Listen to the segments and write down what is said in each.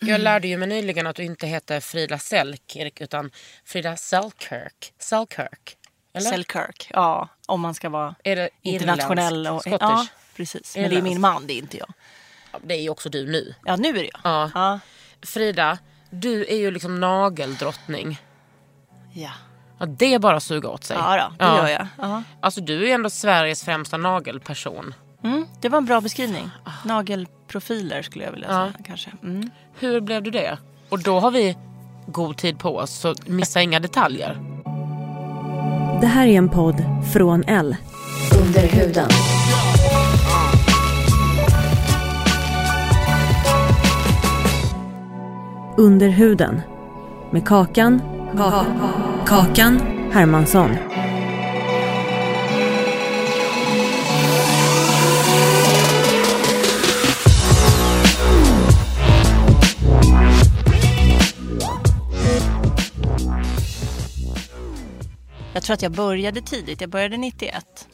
Jag lärde ju mig nyligen att du inte heter Frida Selkirk utan Frida Selkirk. Selkirk. Eller? Selkirk, ja. Om man ska vara internationell. Och, Scottish? ja, precis. Men det är min man, det är inte jag. Ja, Det är ju också du nu. Ja, nu är det jag. Ja. Ja. Frida, du är ju liksom nageldrottning. Ja, Ja, det är bara att suga åt sig. ja då, det gör jag. Ja. Alltså du är ju ändå Sveriges främsta nagelperson. Mm, det var en bra beskrivning. Nagelprofiler skulle jag vilja säga kanske. Mm. Hur blev du det? Och då har vi god tid på oss, så missa inga detaljer. Det här är en podd från L. Under huden. Under huden. Med Kakan. Kakan Hermansson. Jag tror att jag började tidigt. Jag började 91.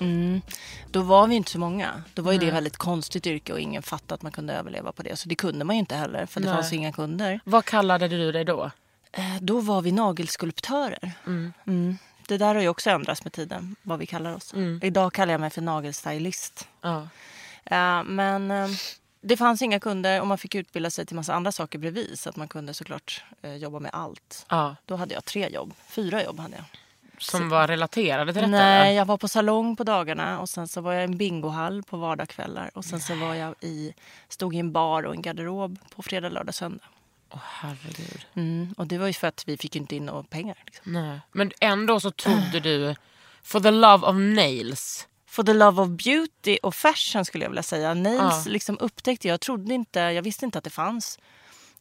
Mm. Då var vi inte så många. Då var ju det ett väldigt konstigt yrke och ingen fattade att man kunde överleva på det. Så det kunde man ju inte heller för det Nej. fanns inga kunder. Vad kallade du dig då? Eh, Då var vi nagelskulptörer. Mm. Det där har ju också ändrats med tiden, vad vi kallar oss. Idag kallar jag mig för nagelstylist. Ja. Eh, Men eh, det fanns inga kunder och man fick utbilda sig till massa andra saker bredvid. Så att man kunde såklart eh, jobba med allt. ja. Då hade jag tre jobb. Fyra jobb hade jag. Som var relaterade till detta? Nej, jag var på salong på dagarna och sen så var jag i en bingohall på vardagskvällar. Och sen så var jag i, stod i en bar och en garderob på fredag, lördag, söndag. Åh, herregud. Mm. Och det var ju för att vi fick inte in några pengar. Liksom. Nej. Men ändå så trodde du, for the love of nails. For the love of beauty och fashion skulle jag vilja säga. Nails Ja. liksom upptäckte jag. trodde inte, jag visste inte att det fanns.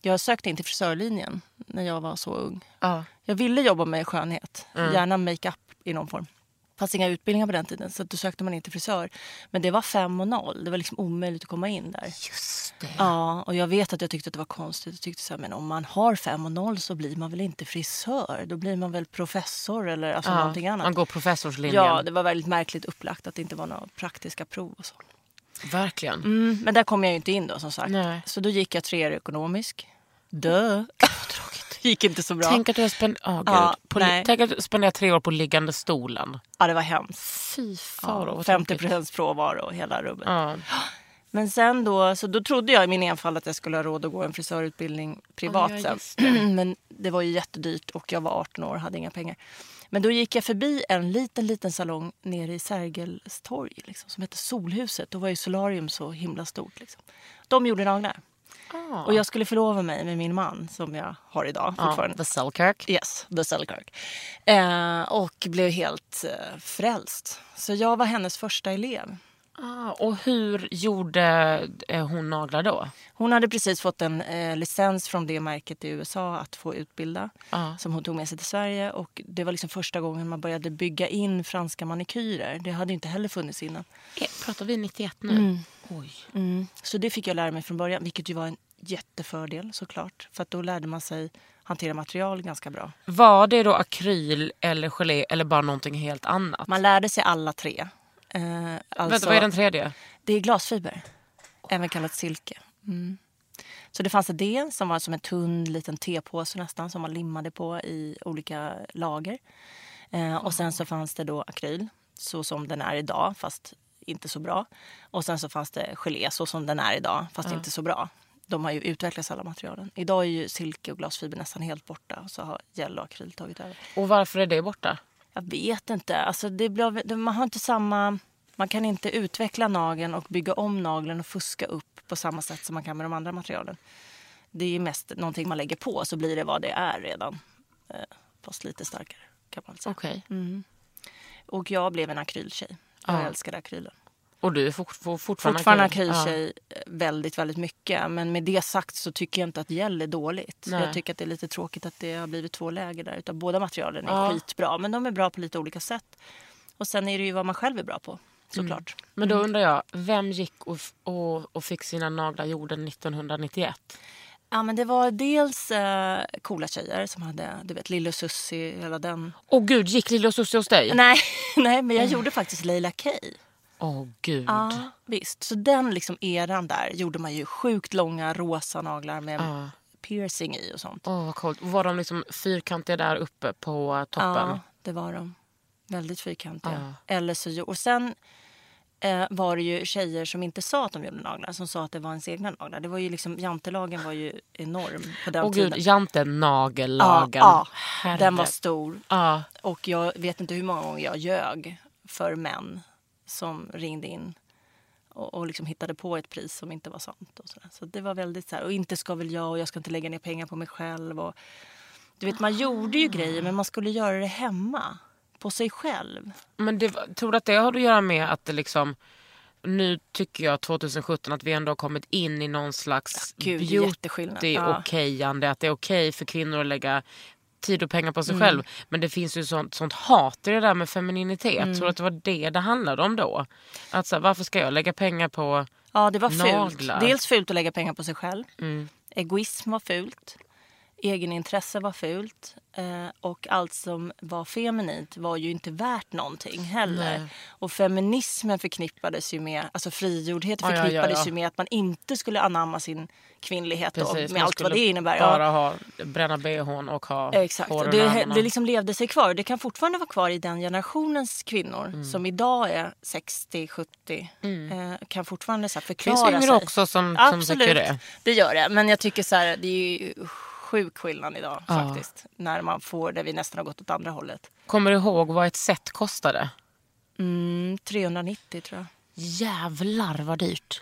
Jag sökte in till frisörlinjen när jag var så ung. Ja. Jag ville jobba med skönhet, gärna makeup i någon form. Det fanns inga utbildningar på den tiden så då sökte man in till frisör. Men det var fem och noll. Det var liksom omöjligt att komma in där. Just det. Ja, och jag vet att jag tyckte att det var konstigt. Jag tyckte så här, men om man har fem och noll så blir man väl inte frisör? Då blir man väl professor eller alltså någonting annat. Man går professorslinjen. Ja, det var väldigt märkligt upplagt att det inte var några praktiska prov och så. Verkligen. Mm, men där kom jag ju inte in då som sagt. Nej. Så då gick jag tre år ekonomisk. Dö. gick inte så bra. Tänk att du spend- oh. Ja, på, tänk att spenderar tre år på liggande stolen. Ja, det var hemskt. Fy faro, Ja, vad 50 tråkigt. procents frånvaro och hela rubbet. Ja. Men sen då, så då trodde jag i min enfald att jag skulle ha råd att gå en frisörutbildning privat Ja, ja, sen. Men det var ju jättedyrt och jag var 18 år och hade inga pengar. Men då gick jag förbi en liten, liten salong nere i Sergels torg liksom, som hette Solhuset. Då var ju Solarium så himla stort. Liksom. De gjorde naglar. Ah. Och jag skulle förlova mig med min man som jag har idag Ja, fortfarande. the Selkirk. Yes, The Selkirk. Eh, och blev helt eh, frälst. Så jag var hennes första elev. Ah, och hur gjorde eh, hon naglar då? Hon hade precis fått en eh, licens från det märket i USA att få utbilda. Ja. Som hon tog med sig till Sverige. Och det var liksom första gången man började bygga in franska manikyrer. Det hade inte heller funnits innan. Eh, Pratar vi 91 nu? Oj. Mm. Så det fick jag lära mig från början. Vilket ju var en jättefördel såklart. För då lärde man sig hantera material ganska bra. Var det då akryl eller gelé eller bara någonting helt annat? Man lärde sig alla tre. Eh, alltså, Vänta, vad är den tredje? Det är glasfiber, även kallat silke. Mm. Så det fanns det som var som en tunn liten tepåse nästan som man limmade på i olika lager. Eh, och sen så fanns det då akryl så som den är idag fast inte så bra. Och sen så fanns det gelé så som den är idag fast inte så bra. de har ju utvecklats alla materialen. Idag är ju silke och glasfiber nästan helt borta. Så har gel och akryl tagit över. Och varför är det borta? Jag vet inte. Alltså det blir, man har inte samma... Man kan inte utveckla nageln och bygga om nageln och fuska upp på samma sätt som man kan med de andra materialen. Det är ju mest någonting man lägger på så blir det vad det är redan. Eh, fast lite starkare kan man säga. Okej. Och jag blev en akryltjej. Jag Ja. älskade akrylen. Och du är fort, fort, fortfarande, Fortfarande akryltjej eh, väldigt, väldigt mycket. Men med det sagt så tycker jag inte att gel är dåligt. Nej. Jag tycker att det är lite tråkigt att det har blivit två läger där. Utan båda materialen är Ja. skitbra. Men de är bra på lite olika sätt. Och sen är det ju vad man själv är bra på. Såklart. Men då undrar jag, vem gick och, och, och fick sina naglar gjorda 1991? Ja, men det var dels eh, coola tjejer som hade, du vet, Lille och Susie, hela den. Åh gud, gick Lille och Susie hos dig? Nej, nej, men jag gjorde faktiskt Leila K. Åh gud. Ja, visst. Så den liksom eran där gjorde man ju sjukt långa rosa naglar med Ja. piercing i och sånt. Åh vad coolt. Var de liksom fyrkantiga där uppe på toppen? Ja, det var de. Väldigt fyrkantiga. Ja. Eller så, och sen eh, var det ju tjejer som inte sa att de gjorde naglar, som sa att det var ens egna naglar. Det var ju liksom, jantelagen var ju enorm på den Åh tiden. gud, jantenagellagen. Ja, ja, den var stor. Ja. Och jag vet inte hur många gånger jag ljög för män som ringde in och, och liksom hittade på ett pris som inte var sant. Och så så det var väldigt så här, och inte ska väl jag och jag ska inte lägga ner pengar på mig själv. Och, du vet, man gjorde ju grejer men man skulle göra det hemma. På sig själv. Men det, tror du att det har att göra med att det liksom nu tycker jag 2017 att vi ändå har kommit in i någon slags Ja, gud, det är jätteskillnad. Ja. beauty-okejande. Att det är okej för kvinnor att lägga tid och pengar på sig Mm. själv. Men det finns ju sånt, sånt hat i det där med femininitet. Mm. Tror du att det var det det handlade om då? Att så varför ska jag lägga pengar på... Ja, det var fult. Naglar. Dels fult att lägga pengar på sig själv. Mm. Egoism var fult. Egenintresse var fult. Eh, och allt som var feminint var ju inte värt någonting heller. Nej. Och feminismen förknippades ju med, alltså frigjordhet Ja, ja, ja, förknippades ja. ju med att man inte skulle anamma sin kvinnlighet Precis, med man allt vad det innebär. Bara ha, bränna bhn och ha Exakt. hår Och under Det, det liksom levde sig kvar. Det kan fortfarande vara kvar i den generationens kvinnor Mm. som idag är 60-70. Eh, kan fortfarande så här förklara Finns yngre sig. också som, som Absolut, tycker det. det gör det. Men jag tycker så här, det är ju sjuk skillnad idag Ja. faktiskt. När man får det vi nästan har gått åt andra hållet. Kommer du ihåg vad ett set kostade? Mm, 390 tror jag. Jävlar vad dyrt.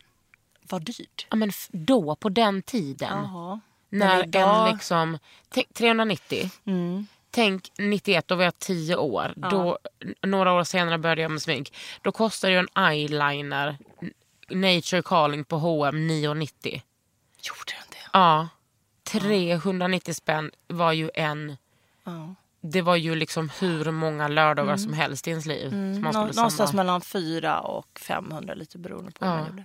Vad dyrt. Ja, men då, på den tiden. Jaha. När idag- en liksom... Tänk, 390. Mm. Tänk 91, då var jag 10 år. Då, n- några år senare började jag med smink. Då kostade ju en eyeliner, Nature Calling på H&M 990. Gjorde den det? Ja. 390 spänn var ju en... Ja. Det var ju liksom hur många lördagar som helst i ens liv. Som man Nå- någonstans mellan 4 och 500 lite beroende på vad Ja. man gjorde.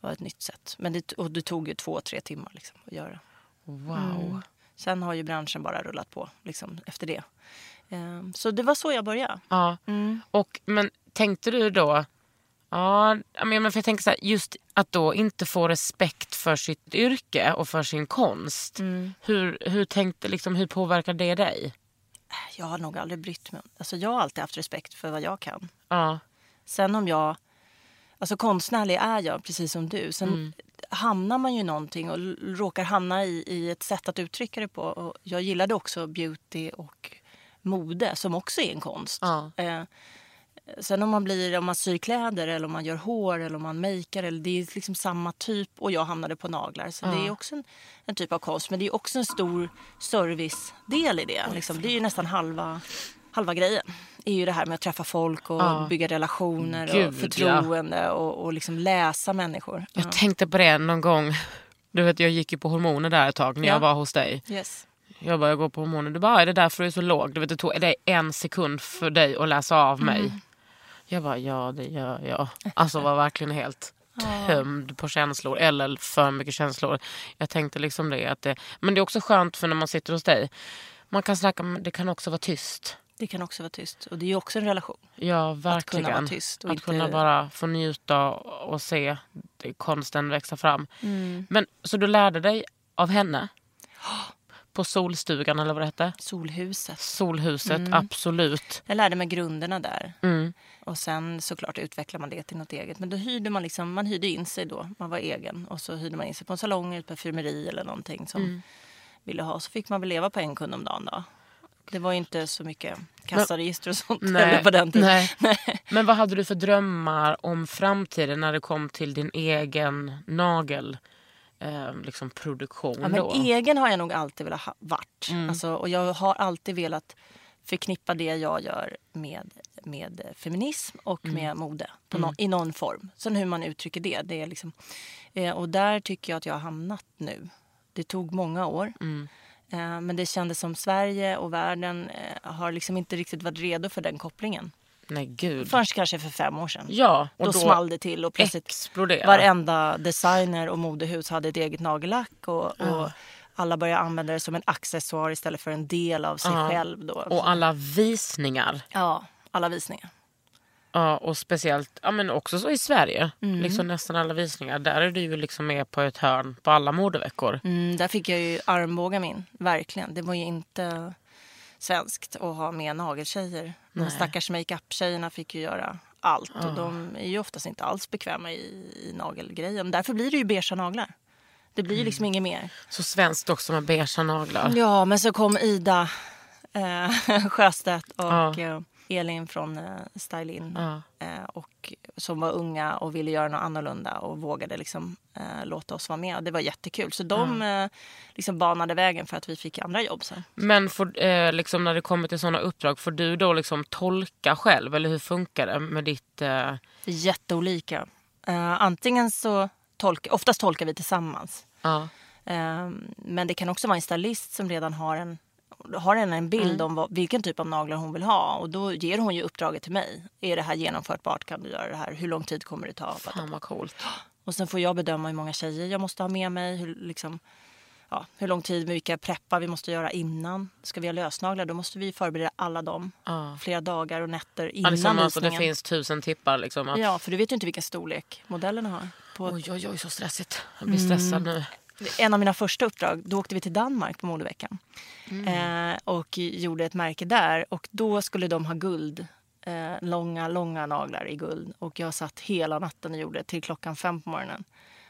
Det var ett nytt sätt. Men det, och det tog ju två, tre timmar liksom, att göra. Wow. Sen har ju branschen bara rullat på liksom, efter det. Ehm, Så det var så jag började. Ja. Och, men tänkte du då... Ja, men för jag tänker så här, just att då inte få respekt för sitt yrke och för sin konst. Hur, hur, tänkte, liksom, hur påverkar det dig? Jag har nog aldrig brytt mig. Alltså, jag har alltid haft respekt för vad jag kan. Ja, Sen om jag... Alltså konstnärlig är jag, precis som du. Sen hamnar man ju någonting och råkar hamna i, i ett sätt att uttrycka det på. Och jag gillade också beauty och mode, som också är en konst. Ja. Eh, sen om man blir om man syr kläder eller om man gör hår eller om man makear, eller det är liksom samma typ. Och jag hamnade på naglar. Så det är också en, en typ av konst. Men det är också en stor servicedel i det. Liksom. Det är ju nästan halva, halva grejen. är ju det här med att träffa folk och Ja. bygga relationer Gud, och förtroende och, och liksom läsa människor. jag tänkte på det någon gång. Du vet, jag gick ju på hormoner där ett tag när Ja. jag var hos dig. Yes. Jag bara, jag går på hormoner. Du bara, är det därför du är så låg? Du vet, det tog det en sekund för dig att läsa av mig. Mm. Jag bara, ja det gör jag. Alltså var verkligen helt tömd på känslor. Eller för mycket känslor. Jag tänkte liksom det. Att det men det är också skönt för när man sitter hos dig. Man kan snacka, men det kan också vara tyst. Det kan också vara tyst. Och det är också en relation. Ja, verkligen. vara tyst och att inte- kunna bara få njuta och se konsten växa fram. Mm. Men, så du lärde dig av henne? på Solstugan eller vad det hette? Solhuset. Solhuset, Mm. absolut. Jag lärde mig grunderna där. Mm. Och sen såklart utvecklar man det till något eget. Men då hyrde man liksom, man hyrde in sig då. Man var egen. Och så hyrde man in sig på en salong, ett parfymeri eller någonting som Mm. ville ha. Så fick man väl leva på en kund om dagen då. Det var ju inte så mycket kassaregister och sånt Nej, på den tiden. nej. Men vad hade du för drömmar om framtiden när det kom till din egen nagel eh, liksom produktion Ja, men då? egen har jag nog alltid velat ha varit. Mm. Alltså, och jag har alltid velat förknippa det jag gör med, med feminism och Mm. med mode på nå- i någon form. Sen hur man uttrycker det. det är liksom, eh, och där tycker jag att jag har hamnat nu. Det tog många år. Mm. Eh, men det kändes som Sverige och världen eh, har liksom inte riktigt varit redo för den kopplingen. Nej gud. Förrän kanske för fem år sedan. Ja, och då, då, small det till och plötsligt exploderar. varenda designer och modehus hade ett eget nagellack och, och alla började använda det som en accessoar istället för en del av sig Ja. själv. Då. Och alla visningar. ja, alla visningar. Ja, och speciellt ja, men också så i Sverige. Mm. Liksom nästan alla visningar. Där är du ju liksom med på ett hörn på alla modeveckor. Mm, där fick jag ju armbåga min, verkligen. Det var ju inte svenskt att ha med nageltjejer. De stackars makeup-tjejerna fick ju göra allt och de är ju oftast inte alls bekväma i, i nagelgrejen. Därför blir det ju beiga naglar. Det blir liksom inget mer. Så svenskt också med beigea naglar. Ja, men så kom Ida eh, Sjöstedt och Ja. eh, Elin från eh, Style In. Ja. Eh, och, som var unga och ville göra något annorlunda och vågade liksom, eh, låta oss vara med. Det var jättekul. Så de eh, liksom banade vägen för att vi fick andra jobb sen. Men får, eh, liksom när det kommer till sådana uppdrag, får du då liksom tolka själv? Eller hur funkar det med ditt... Jätteolika. Antingen så tolkar, oftast tolkar vi tillsammans. ja. Eh, men det kan också vara en stylist som redan har en har en, en bild Mm. om vad, vilken typ av naglar hon vill ha. Och då ger hon ju uppdraget till mig. Är det här genomförbart? Kan du göra det här? Hur lång tid kommer det ta? Fan vad coolt. Och sen får jag bedöma hur många tjejer jag måste ha med mig. Hur, liksom, ja, hur lång tid, vilka preppar vi måste göra innan. Ska vi ha lösnaglar då måste vi förbereda alla dem. Ja. Flera dagar och nätter Ja, innan liksom, alltså, det visningen. finns tusen tippar. Liksom, att, Ja, för du vet ju inte vilken storlek modellerna har. På Oj, oj, oj, så stressigt. Jag blir stressad nu. en av mina första uppdrag, då åkte vi till Danmark på modeveckan. Eh, och gjorde ett märke där. Och då skulle de ha guld. Eh, långa, långa naglar i guld. Och jag satt hela natten och gjorde till klockan fem på morgonen.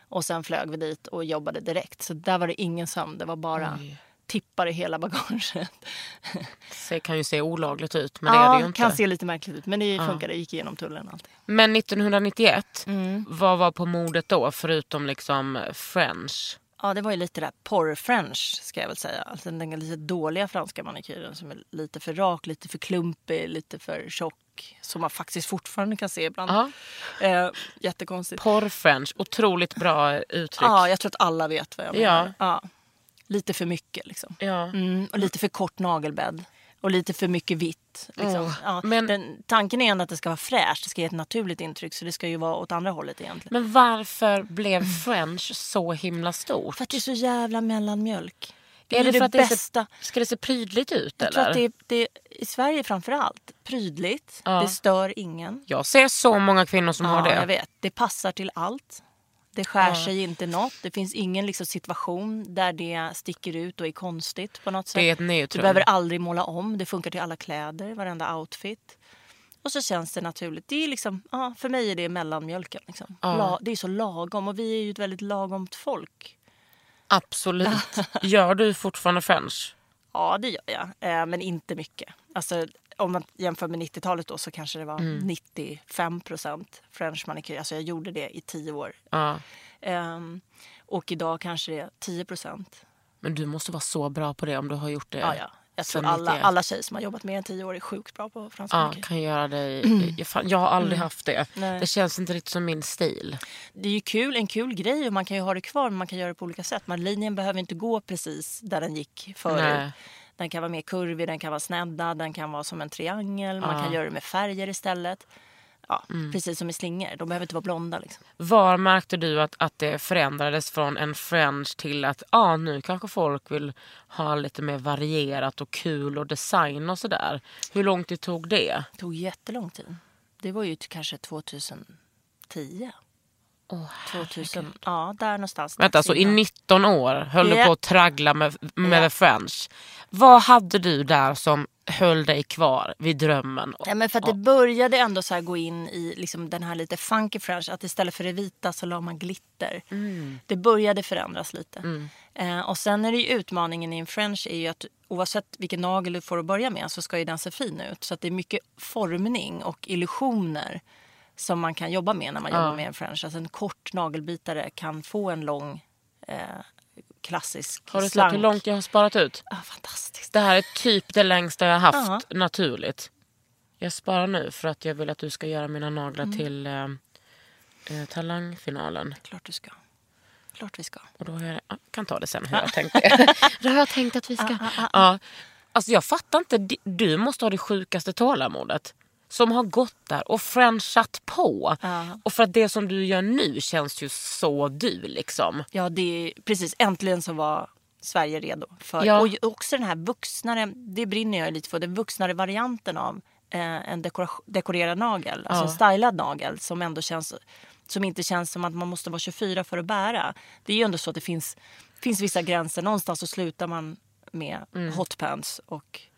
Och sen flög vi dit och jobbade direkt. Så där var det ingen sömn. Det var bara Oj. Tippar i hela bagaget. Det kan ju se olagligt ut, men det är det ju inte. kan se lite märkligt ut. Men det funkade. Det gick igenom tullen alltid. Men 1991, Mm. vad var på modet då förutom liksom French? Ja, det var ju lite där porr-french ska jag väl säga. Alltså den lite dåliga franska manikyren som är lite för rak, lite för klumpig, lite för tjock. Som man faktiskt fortfarande kan se ibland. Ja. Eh, jättekonstigt. Porr-French, otroligt bra uttryck. Ja, jag tror att alla vet vad jag menar. Ja. Ja. Lite för mycket liksom. Ja. Mm, och lite för kort nagelbädd. Och lite för mycket vitt. Liksom. Åh, ja, men- den, tanken är ändå att det ska vara fräscht. Det ska ge ett naturligt intryck. Så det ska ju vara åt andra hållet egentligen. Men varför blev French så himla stort? För att det är så jävla mellanmjölk. Det Är är, det det, för att det bästa. Ska det se prydligt ut Jag eller? tror att det är, det i Sverige framför allt prydligt. Ja. Det stör ingen. Jag ser så många kvinnor som har Ja, det. jag vet. Det passar till allt. Det skär sig inte något. Det finns ingen liksom, situation där det sticker ut och är konstigt på något sätt. Det är ett Du neutrum. behöver aldrig måla om. Det funkar till alla kläder, varenda outfit. Och så känns det naturligt. Det är liksom, ja, för mig är det mellanmjölken. Liksom. Ja. La, det är så lagom och vi är ju ett väldigt lagomt folk. Absolut. Gör du fortfarande French? Ja, det gör jag. Eh, men inte mycket. Alltså, om man jämför med 90-talet då så kanske det var Mm. 95 procent French manikyr. Alltså jag gjorde det i tio år. Ja. Ehm, och idag kanske det är 10 procent. Men du måste vara så bra på det om du har gjort det. Ja, ja. Jag tror alla, 91. alla tjejer som har jobbat mer än tio år är sjukt bra på fransk Ja, manikyr. kan göra dig... Jag, fan, jag har aldrig haft det. Nej. Det känns inte riktigt som min stil. Det är ju kul, en kul grej och man kan ju ha det kvar men man kan göra det på olika sätt. Men linjen behöver inte gå precis där den gick förut. Nej. Den kan vara mer kurvig, den kan vara snedda, den kan vara som en triangel. Man kan göra det med färger istället. Ja, Mm. Precis som i slingor. De behöver inte vara blonda. Liksom. Var märkte du att, att det förändrades från en French till att ah, nu kanske folk vill ha lite mer varierat och kul och design och sådär? Hur lång tid tog det? Det tog jättelång tid. Det var ju kanske 2010. 2000, ja, där någonstans. Vänta, så i Innan. 19 år höll du Ja. på att traggla med, med Ja. the French. Vad hade du där som höll dig kvar vid drömmen? Ja, men för att det började ändå så gå in i liksom den här lite funky french. Att istället för det vita så la man glitter. Det började förändras lite. Eh, och sen är det utmaningen i en french är ju att oavsett vilken nagel du får att börja med så ska ju den se fin ut. Så det är mycket formning och illusioner som man kan jobba med när man jobbar med en french. Alltså en kort nagelbitare kan få en lång eh, klassisk Har du sett hur långt jag har sparat ut? Ah, fantastiskt. Det här är typ det längsta jag har haft naturligt. Jag sparar nu för att jag vill att du ska göra mina naglar Mm. till eh, eh, talangfinalen. Klart du ska. Klart vi ska. Och då har jag, jag kan ta det sen hur jag tänkte. då har jag tänkt att vi ska... Ja. Alltså jag fattar inte, du måste ha det sjukaste tålamodet. Som har gått där och frenchat på. Och för att det som du gör nu känns ju så du liksom. Ja, det är, precis. Äntligen så var Sverige redo. För, Ja. Och också den här vuxnare, det brinner jag lite för, den vuxnare varianten av eh, en dekora, dekorerad nagel. Alltså en stylad nagel som ändå känns som inte känns som att man måste vara 24 för att bära. Det är ju ändå så att det finns, finns vissa gränser. Någonstans så slutar man med hotpants och ja,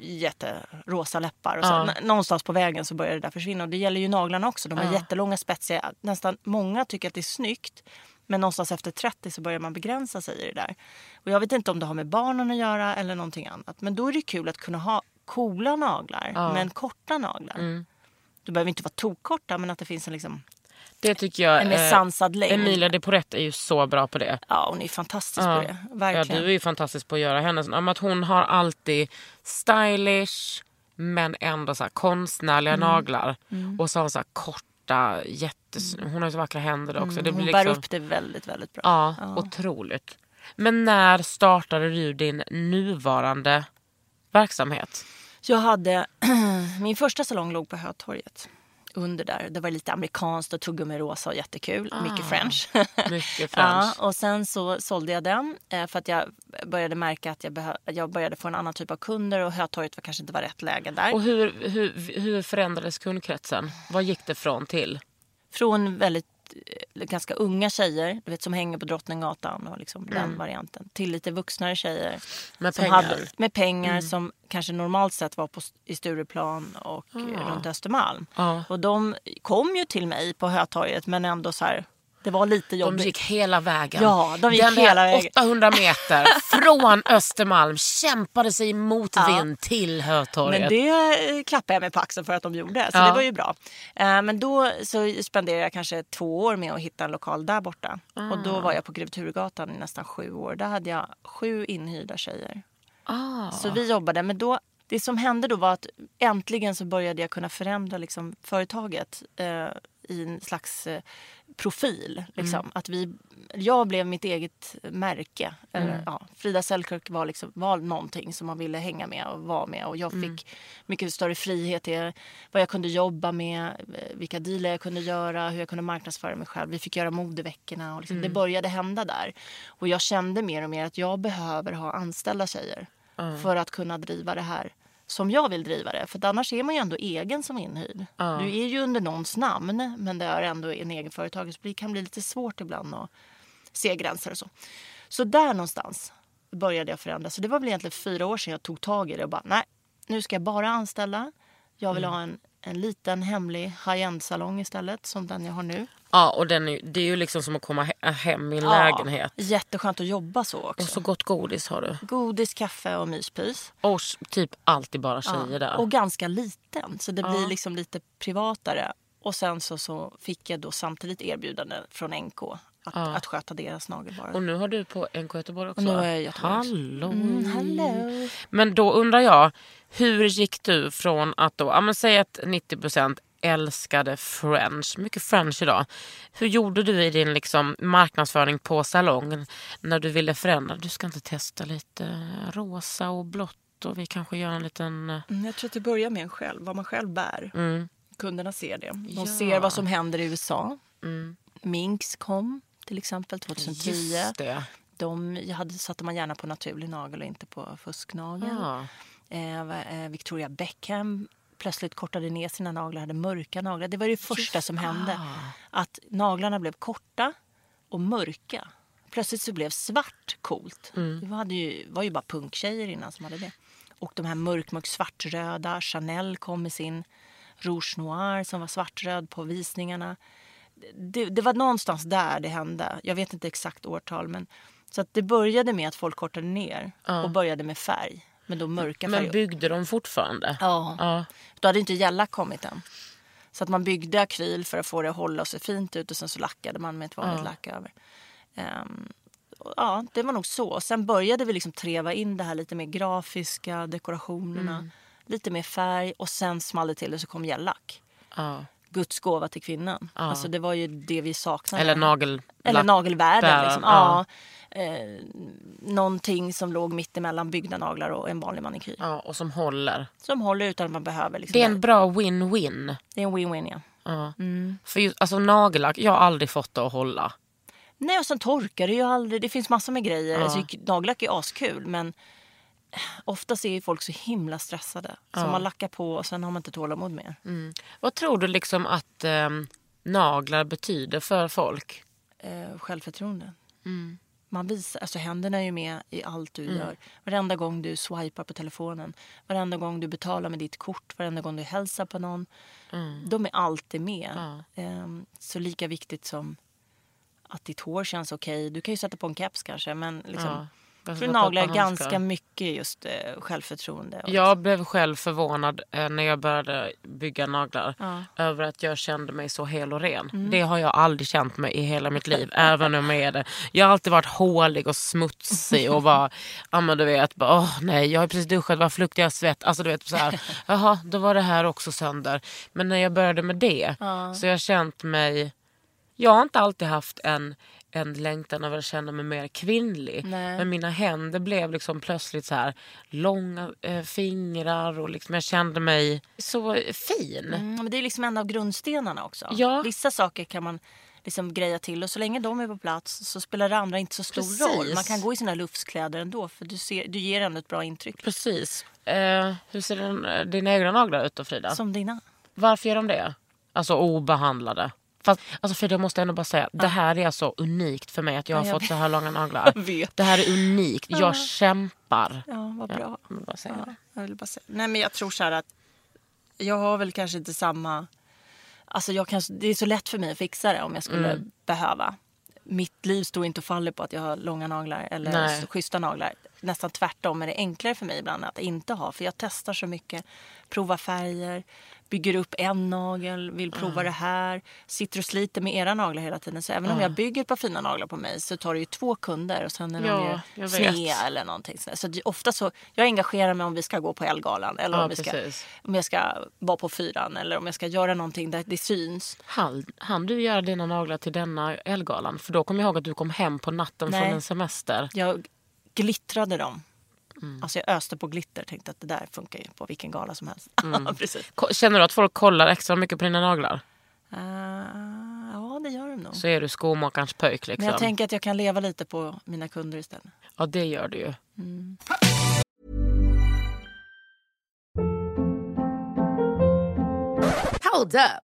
jätterosa läppar. Och så. Ja. Någonstans på vägen så börjar det där försvinna. Och det gäller ju naglarna också. De är jättelånga, spetsiga. Nästan många tycker att det är snyggt. Men någonstans efter 30 så börjar man begränsa sig i det där. Och jag vet inte om det har med barnen att göra eller någonting annat. Men då är det kul att kunna ha coola naglar men korta naglar. Mm. De behöver inte vara tokkorta men att det finns en, liksom, Det tycker jag... mer eh, sansad längd. Emilia de Porrette är ju så bra på det. Ja, hon är fantastisk Ja. på det. Ja, Verkligen. du är ju fantastisk på att göra hennes. Ja, Att hon har alltid stylish men ändå så konstnärliga Mm. naglar. Och så har hon så här korta, jättes... Hon har ju så vackra händer också. Det Mm. hon blir bär liksom... upp det väldigt, väldigt bra. Ja, otroligt. Men när startade du din nuvarande verksamhet? Jag hade, min första salong låg på Hötorget. Under där. Det var lite amerikanskt och tuggummi rosa och jättekul. Mycket french. Mycket ja, french. och sen så sålde jag den eh, för att jag började märka att jag, jag började få en annan typ av kunder och Hötorget var kanske inte var rätt läge där. Och hur, hur, hur förändrades kundkretsen? Vad gick det från till? Från väldigt ganska unga tjejer du vet, som hänger på Drottninggatan och liksom Mm. den varianten. Till lite vuxnare tjejer. Med pengar? Hade, med pengar som kanske normalt sett var på, i Stureplan och eh, runt Östermalm. Ja. Och de kom ju till mig på Hötorget men ändå så här, det var lite De jobbigt. gick hela vägen. Ja, de gick Den hela vägen. 800 meter från Östermalm kämpade sig mot Ja. vind till Hötorget. Men det eh, klappade jag mig på axeln för att de gjorde. Så Ja. det var ju bra. Eh, Men då så spenderade jag kanske två år med att hitta en lokal där borta. Och då var jag på Grev Turegatan i nästan sju år. Där hade jag sju inhyrda tjejer. Ah. Så vi jobbade. Men då, det som hände då var att äntligen så började jag kunna förändra liksom företaget eh, i en slags eh, profil. Liksom. Att vi, jag blev mitt eget märke. Eller, ja, Frida Selkirk var, liksom, var någonting som man ville hänga med och vara med. Och jag fick mycket större frihet i vad jag kunde jobba med, eh, vilka dealer jag kunde göra, hur jag kunde marknadsföra mig själv. Vi fick göra modeveckorna och liksom, det började hända där. Och jag kände mer och mer att jag behöver ha anställda tjejer för att kunna driva det här som jag vill driva det. För annars är man ju ändå egen som inhyrd. Du är ju under någons namn men det är ändå en egen företag. Så det kan bli lite svårt ibland att se gränser och så. Så där någonstans började jag förändra. Så det var väl egentligen fyra år sedan jag tog tag i det och bara nej, nu ska jag bara anställa. Jag vill ha en, en liten hemlig high-end salong istället som den jag har nu. Ja, och den är, det är ju liksom som att komma he- hem i en lägenhet. Ja, jätteskönt att jobba så också. Och så gott godis har du. Godis, kaffe och myspys. Och typ alltid bara tjejer där. Och ganska liten, så det blir liksom lite privatare. Och sen så, så fick jag då samtidigt erbjudande från NK att, att sköta deras nagelbara. Och nu har du på NK Göteborg också? Och nu är jag Göteborg. Hallå. Mm, hallå. Men då undrar jag, hur gick du från att då, ja men säg att 90% älskade French, mycket French idag. Hur gjorde du i din liksom marknadsföring på salongen när du ville förändra? Du ska inte testa lite rosa och blått och vi kanske gör en liten... eh, Mm, jag tror att det börjar med en själv, vad man själv bär. Mm. Kunderna ser det. De Ja. ser vad som händer i USA. Mm. Minks kom till exempel 2010. Just det. De hade, satte man gärna på naturlig nagel och inte på fusknagel. Ja. Eh, eh, Victoria Beckham plötsligt kortade ner sina naglar, hade mörka naglar. Det var det första som hände. Att naglarna blev korta och mörka. Plötsligt så blev svart coolt. Vi hade ju, var ju bara punktjejer innan som hade det. Och de här mörk, mörk svartröda. Chanel kom med sin Rouge Noir som var svartröd på visningarna. Det, det var någonstans där det hände. Jag vet inte exakt årtal. Men, så att det började med att folk kortade ner och började med färg. Men då mörka Men färger. byggde de fortfarande? Ja. Ja. Då hade inte gälla kommit än. Så att man byggde akryl för att få det att hålla se fint ut och sen så lackade man med ett vanligt lack över. Och ja, det var nog så. Sen började vi liksom treva in det här lite mer grafiska, dekorationerna, lite mer färg och sen small det till och så kom gällack. Ja. Guds gåva till kvinnan. Alltså det var ju det vi saknade. Eller nagel... Eller nagelvärden. Bären, Liksom. ja. Ja. Eh, någonting som låg mitt emellan byggda naglar och en vanlig manikyr. Ja, och som håller. Som håller utan att man behöver. Liksom, Det är en bra win-win. det är en win-win ja. Ja. Mm. För just, alltså nagellack, jag har aldrig fått det att hålla. Nej och sen torkar det ju aldrig. Det finns massor med grejer. Alltså, nagellack är askul men oftast är ju folk så himla stressade. Så man lackar på och sen har man inte tålamod mer. Vad tror du liksom att eh, naglar betyder för folk? Eh, självförtroende. Man visar, alltså händerna är ju med i allt du gör. Varenda gång du swipar på telefonen. Varenda gång du betalar med ditt kort. Varenda gång du hälsar på någon. De är alltid med. Ehm, så lika viktigt som att ditt hår känns okej. Du kan ju sätta på en keps kanske. Men liksom, Ja, jag kanske tror handskar. ganska mycket just eh, självförtroende. och Jag blev själv förvånad eh, när jag började bygga naglar över att jag kände mig så hel och ren. Mm. Det har jag aldrig känt mig i hela mitt liv, även om jag är det. Jag har alltid varit hålig och smutsig och bara, ja men du vet, bara, åh nej jag har precis duschat, varför luktar jag svett? Alltså du vet så här, jaha då var det här också sönder. Men när jag började med det så jag känt mig, jag har inte alltid haft en en längtan över att känna mig mer kvinnlig. Nej. Men mina händer blev liksom plötsligt så här långa eh, fingrar och liksom jag kände mig så fin. Mm, men det är liksom en av grundstenarna också. Ja. Vissa saker kan man liksom greja till och så länge de är på plats så spelar det andra inte så stor Precis. roll. Man kan gå i sina luftskläder ändå för du, ser, du ger ändå ett bra intryck. Precis. Eh, hur ser den, eh, dina egna naglar ut då Frida? Som dina. Varför gör de det? Alltså obehandlade. Fast, alltså Frida jag måste ändå bara säga, det här är så unikt för mig att jag har Ja, jag fått vet. så här långa naglar. Det här är unikt, jag kämpar. Ja, vad bra. Ja, jag vill bara säga Ja, det. jag vill bara säga. Nej, men jag tror så här att jag har väl kanske inte samma... Alltså jag kanske, det är så lätt för mig att fixa det om jag skulle Mm. behöva. Mitt liv står inte och faller på att jag har långa naglar eller Nej. schyssta naglar. Nästan tvärtom är det enklare för mig ibland att inte ha. För jag testar så mycket. Provar färger, bygger upp en nagel, vill prova det här. Sitter och sliter med era naglar hela tiden. Så även om jag bygger ett par fina naglar på mig så tar det ju två kunder och sen är de Ja, ju sneda eller någonting. sådär. Så ofta så, jag engagerar mig om vi ska gå på Elgalan eller Ja, om, vi ska, precis. om jag ska vara på fyran eller om jag ska göra någonting där det syns. Han, han du göra dina naglar till denna Elgalan? För då kommer jag ihåg att du kom hem på natten Nej. från en semester. Jag glittrade dem. Mm. Alltså jag öste på glitter tänkte att det där funkar ju på vilken gala som helst. Mm. Känner du att folk kollar extra mycket på dina naglar? Uh, ja, det gör de nog. Så är du skomakarens pöjk liksom. Men jag tänker att jag kan leva lite på mina kunder istället. Ja det gör du ju. Hold up.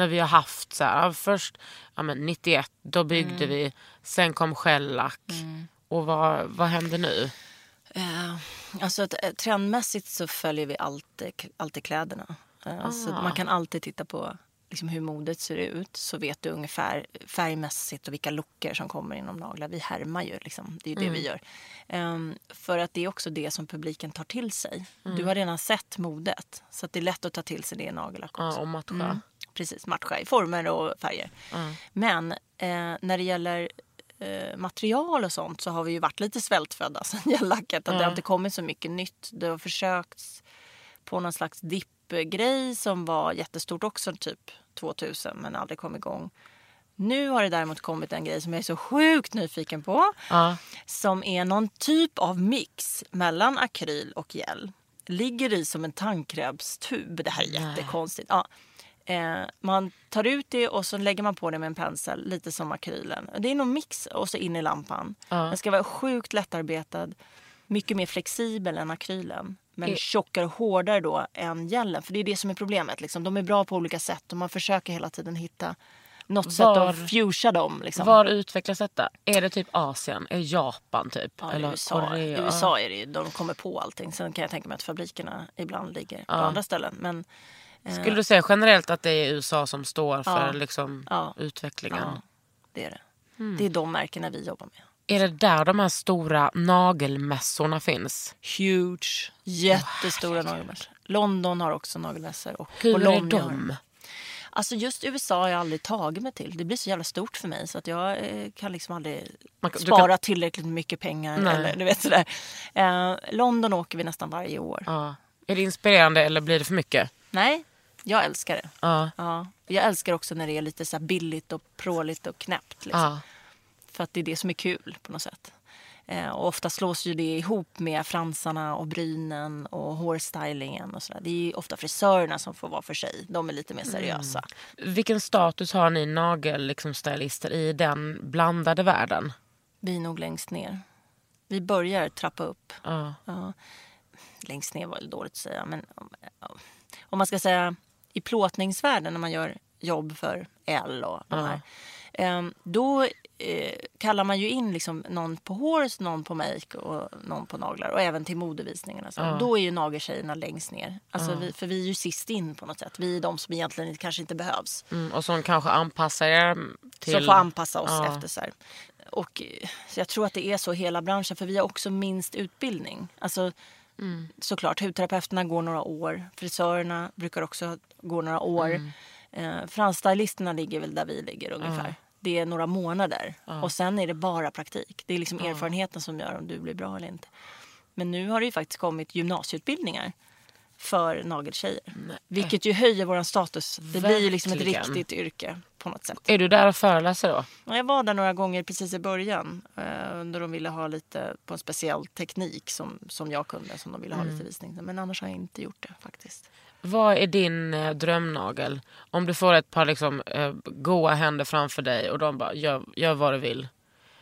När vi har haft så här, ja, först ja, men 91, då byggde vi. Sen kom shellack. Och vad, vad händer nu? Eh, alltså eh, trendmässigt så följer vi alltid, alltid kläderna. Så Ah. man kan alltid titta på liksom, hur modet ser ut. Så vet du ungefär färgmässigt och vilka looker som kommer inom naglar. Vi härmar ju, liksom. det är ju det Mm. vi gör. Ehm, för att det är också det som publiken tar till sig. Mm. Du har redan sett modet. Så det är lätt att ta till sig det i nagellack Ja, också. och matcha. Mm, precis, matcha i former och färger. Men eh, när det gäller eh, material och sånt så har vi ju varit lite svältfödda sen gellacket. Att Det har inte kommit så mycket nytt. Det har försökts på någon slags dippgrej som var jättestort också, typ 2000, men aldrig kom igång. Nu har det däremot kommit en grej som jag är så sjukt nyfiken på. Ja. Som är någon typ av mix mellan akryl och gel. Ligger i som en tandkrämstub. Det här är jättekonstigt. Ja. Eh, man tar ut det och så lägger man på det med en pensel, lite som akrylen. Det är någon mix och så in i lampan. Den ska vara sjukt lättarbetad, mycket mer flexibel än akrylen. Men I- tjockare och hårdare då än gelen. För det är det som är problemet. Liksom. De är bra på olika sätt och man försöker hela tiden hitta något sätt Var- att fusa dem. Liksom. Var utvecklas detta? Är det typ Asien? Är det Japan typ? Ja, Eller USA, Korea? I USA är det ju, de kommer på allting. Sen kan jag tänka mig att fabrikerna ibland ligger på andra ställen. Men Skulle du säga generellt att det är USA som står för Ja. liksom, Ja. utvecklingen? ja, det är det. Mm. Det är de märkena vi jobbar med. Är det där de här stora nagelmässorna finns? Huge, jättestora nagelmässor. London har också nagelmässor. Och Hur Bologna är de? Alltså just USA har jag aldrig tagit mig till. Det blir så jävla stort för mig så att jag eh, kan liksom aldrig Man spara kan- tillräckligt mycket pengar. Nej. Eller, du vet sådär. Eh, London åker vi nästan varje år. Ja. Är det inspirerande eller blir det för mycket? Nej, jag älskar det. Ja. Ja. Jag älskar också när det är lite så billigt och pråligt och knäppt. Liksom. Ja. För att det är det som är kul på något sätt. Eh, och ofta slås ju det ihop med fransarna och brynen och hårstylingen och sådär. Det är ju ofta frisörerna som får vara för sig. De är lite mer seriösa. Vilken status har ni nagel liksom, stylister i den blandade världen? Vi är nog längst ner. Vi börjar trappa upp. Ja. Ja. Längst ner var väl dåligt att säga. Men om man ska säga i plåtningsvärlden när man gör jobb för L och de här. ehm, Då eh, kallar man ju in liksom någon på hår, någon på make och någon på naglar. Och även till modevisningarna. Så. Då är ju nageltjejerna längst ner. Alltså vi, för vi är ju sist in på något sätt. Vi är de som egentligen kanske inte behövs. Mm, och som kanske anpassar er till... Som får anpassa oss efter så här. Och eh, så jag tror att det är så hela branschen för vi har också minst utbildning. Alltså Mm. såklart hudterapeuterna går några år. Frisörerna brukar också gå några år. Mm. Eh, fransstylisterna ligger väl där vi ligger ungefär. Det är några månader och sen är det bara praktik. Det är liksom erfarenheten som gör om du blir bra eller inte. Men nu har det ju faktiskt kommit gymnasieutbildningar för nageltjejer. Vilket ju höjer vår status. Det blir ju liksom ett riktigt yrke på något sätt. Är du där och föreläser då? Ja, Jag var där några gånger precis i början. Eh, när de ville ha lite på en speciell teknik som, som jag kunde. Som de ville ha lite visning. Men annars har jag inte gjort det faktiskt. Vad är din eh, drömnagel? Om du får ett par liksom, eh, goa händer framför dig och de bara gör, gör vad du vill.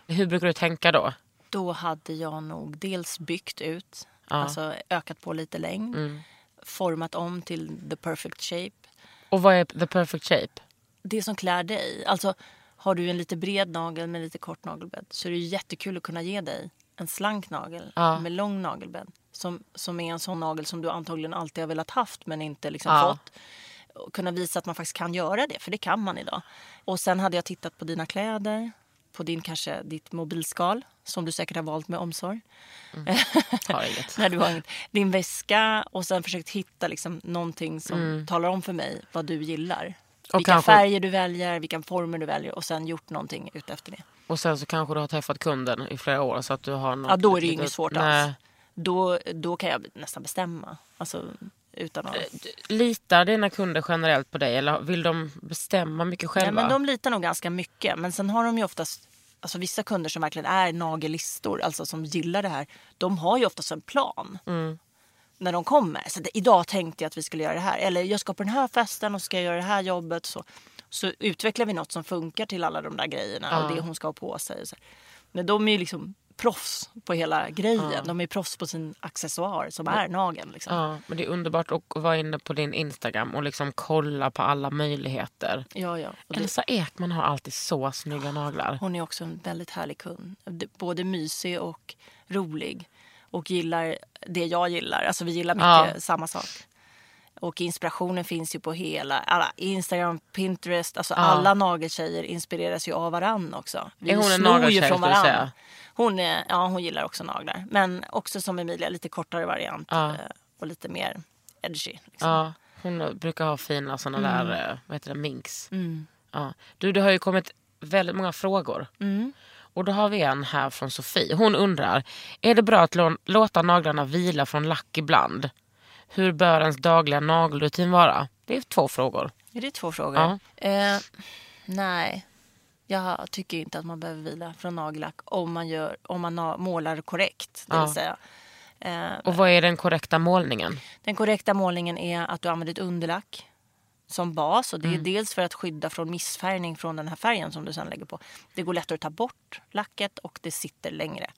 Hur brukar du tänka då? Då hade jag nog dels byggt ut. Alltså ökat på lite längd. Format om till the perfect shape. Och vad är the perfect shape? Det som klär dig. Alltså har du en lite bred nagel med lite kort nagelbädd. Så är det jättekul att kunna ge dig en slank nagel Ja. med lång nagelbädd. Som, som är en sån nagel som du antagligen alltid har velat haft men inte liksom Ja. fått. Och kunna visa att man faktiskt kan göra det, för det kan man idag. Och sen hade jag tittat på dina kläder, på din kanske ditt mobilskal som du säkert har valt med omsorg. Har inget. När du har inget. Din väska och sen försökt hitta liksom någonting som talar om för mig vad du gillar. Mm. Och vilka kanske- färger du väljer, vilka former du väljer och sen gjort någonting utefter det. Och sen så kanske du har träffat kunden i flera år så att du har något Ja, då är det ju inget svårt Nej. alls. Då, då kan jag nästan bestämma. Alltså, utan att... Litar dina kunder generellt på dig eller vill de bestämma mycket själva? Nej, men de litar nog ganska mycket. Men sen har de ju oftast, alltså vissa kunder som verkligen är nagellistor, alltså som gillar det här. De har ju oftast en plan. Mm. När de kommer. Så det, idag tänkte jag att vi skulle göra det här. Eller jag ska på den här festen och ska jag göra det här jobbet. Så, så utvecklar vi något som funkar till alla de där grejerna och det hon ska ha på sig. Men de är ju liksom proffs på hela grejen. De är proffs på sin accessoar som är nageln. Liksom. Ja, men det är underbart att vara inne på din Instagram och liksom kolla på alla möjligheter. Ja, ja. Det, Elsa Ekman har alltid så snygga naglar. hon är också en väldigt härlig kund. Både mysig och rolig. Och gillar det jag gillar. Alltså vi gillar mycket Ja. samma sak. Och inspirationen finns ju på hela alla Instagram, Pinterest. Alltså alla nageltjejer inspireras ju av varann också. Vi Är hon en nageltjej, från varann. säga? Hon, är, ja, hon gillar också naglar. Men också som Emilia, lite kortare variant. Ja. eh, Och lite mer edgy. Liksom. Ja, hon brukar ha fina såna Mm. där, eh, vad heter det, minks. Ja. Du, det har ju kommit väldigt många frågor. Mm. Och då har vi en här från Sofie. Hon undrar, är det bra att lå- låta naglarna vila från lack ibland? Hur bör ens dagliga nagelrutin vara? Det är två frågor. Är det två frågor? Eh, nej, jag tycker inte att man behöver vila från nagellack om man, gör, om man målar korrekt. Det vill Ja. säga. Eh, Och vad är den korrekta målningen? den korrekta målningen är att du använder ett underlack som bas. Och det är Mm. dels för att skydda från missfärgning från den här färgen som du sen lägger på. Det går lättare att ta bort lacket och det sitter längre.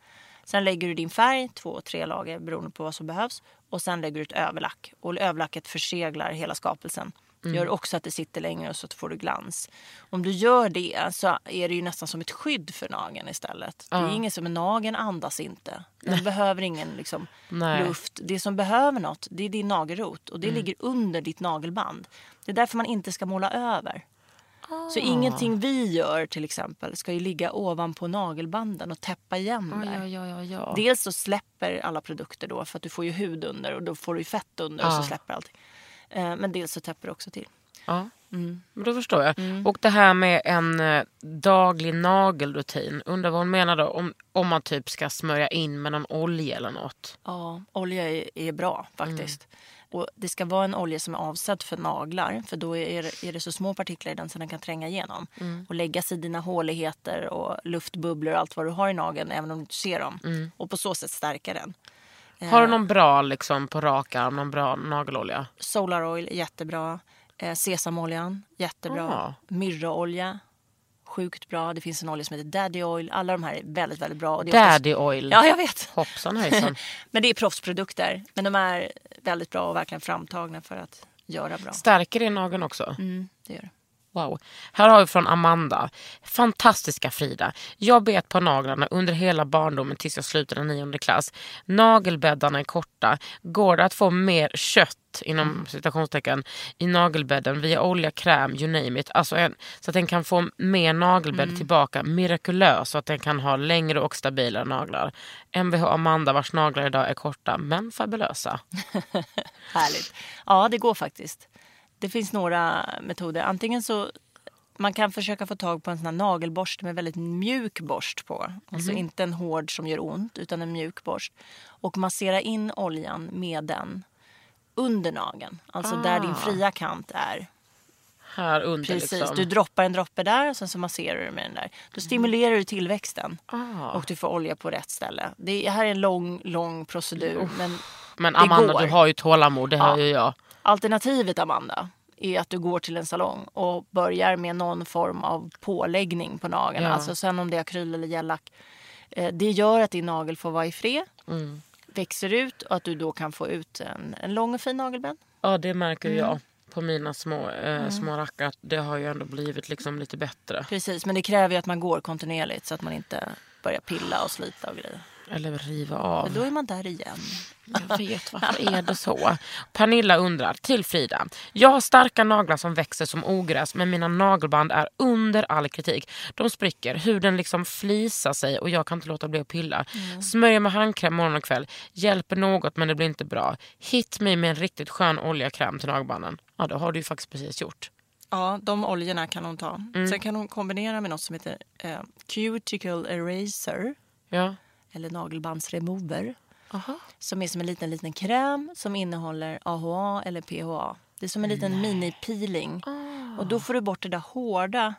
Sen lägger du din färg, två, tre lager beroende på vad som behövs. Och sen lägger du ett överlack. Och överlacket förseglar hela skapelsen. Mm. Gör också att det sitter längre och så får du glans. Om du gör det så är det ju nästan som ett skydd för nageln istället. Det är ingen som nageln andas inte. Den behöver ingen liksom, Nej. luft. Det som behöver något det är din nagelrot och det Mm. ligger under ditt nagelband. Det är därför man inte ska måla över. Så Ah. ingenting vi gör till exempel ska ju ligga ovanpå nagelbanden och täppa igen där. ja, ja, ja. Dels så släpper alla produkter då för att du får ju hud under och då får du fett under och Ja. så släpper allting. Eh, Men dels så täpper det också till. Ja, Mm. men då förstår jag. Och det här med en eh, daglig nagelrutin. Undrar vad hon menar då? Om, om man typ ska smörja in med någon olja eller något. Ja, olja är, är bra faktiskt. Mm. Och det ska vara en olja som är avsedd för naglar för då är det, är det så små partiklar i den så den kan tränga igenom. Mm. Och lägga sig i dina håligheter och luftbubblor och allt vad du har i nageln även om du inte ser dem. Mm. Och på så sätt stärka den. Har du någon bra liksom, på rak arm, någon bra nagelolja? Solar oil jättebra. Eh, sesamoljan, jättebra. Ah. Myrraolja, sjukt bra. Det finns en olja som heter Daddy oil. Alla de här är väldigt, väldigt bra. Och det är oftast- Daddy oil. Ja, jag vet. Hoppsan hejsan. Men det är proffsprodukter. Men de är väldigt bra och verkligen framtagna för att göra bra. Stärker det nageln också? Mm, det gör det. Wow. Här har vi från Amanda. Fantastiska Frida. Jag bet på naglarna under hela barndomen tills jag slutade nionde klass. Nagelbäddarna är korta. Går det att få mer kött inom citationstecken i nagelbädden via olja, kräm, you name it. Alltså en, så att den kan få mer nagelbädd tillbaka mirakulös så att den kan ha längre och stabilare naglar. Mvh Amanda vars naglar idag är korta men fabulösa. Härligt. Ja, det går faktiskt. Det finns några metoder. Antingen så man kan försöka få tag på en sån här nagelborste med väldigt mjuk borst på. Alltså inte en hård som gör ont utan en mjuk borst. Och massera in oljan med den under nageln. Alltså där din fria kant är. Här under Precis. liksom. Du droppar en droppe där och sen så masserar du med den där. Då stimulerar du tillväxten. Ah. Och du får olja på rätt ställe. Det här är en lång, lång procedur. Men Men det Amanda går. du har ju tålamod, det har Ja. ju jag. Alternativet, Amanda, är att du går till en salong och börjar med någon form av påläggning på nageln. Ja. Alltså sen om det är akryl eller gellack. Eh, Det gör att din nagel får vara i fred, Mm. växer ut och att du då kan få ut en, en lång och fin nagelbädd. Ja det märker Mm. jag på mina små, eh, små rackar. Det har ju ändå blivit liksom lite bättre. Precis, men det kräver ju att man går kontinuerligt så att man inte börjar pilla och slita och grejer. Eller riva av. då är man där igen. Jag vet varför är det så. Pernilla undrar till Frida. Jag har starka naglar som växer som ogräs men mina nagelband är under all kritik. De spricker, huden liksom flisar sig och jag kan inte låta bli att pilla. Smörjer med handkräm morgon och kväll. Hjälper något men det blir inte bra. Hit mig med en riktigt skön oljekräm till nagelbanden. Ja det har du ju faktiskt precis gjort. Ja, de oljorna kan hon ta. Mm. Sen kan hon kombinera med något som heter eh, cuticle eraser. Ja. Eller nagelbandsremover. Aha. Som är som en liten, liten kräm som innehåller AHA eller PHA. Det är som en liten mini-peeling. Och då får du bort det där hårda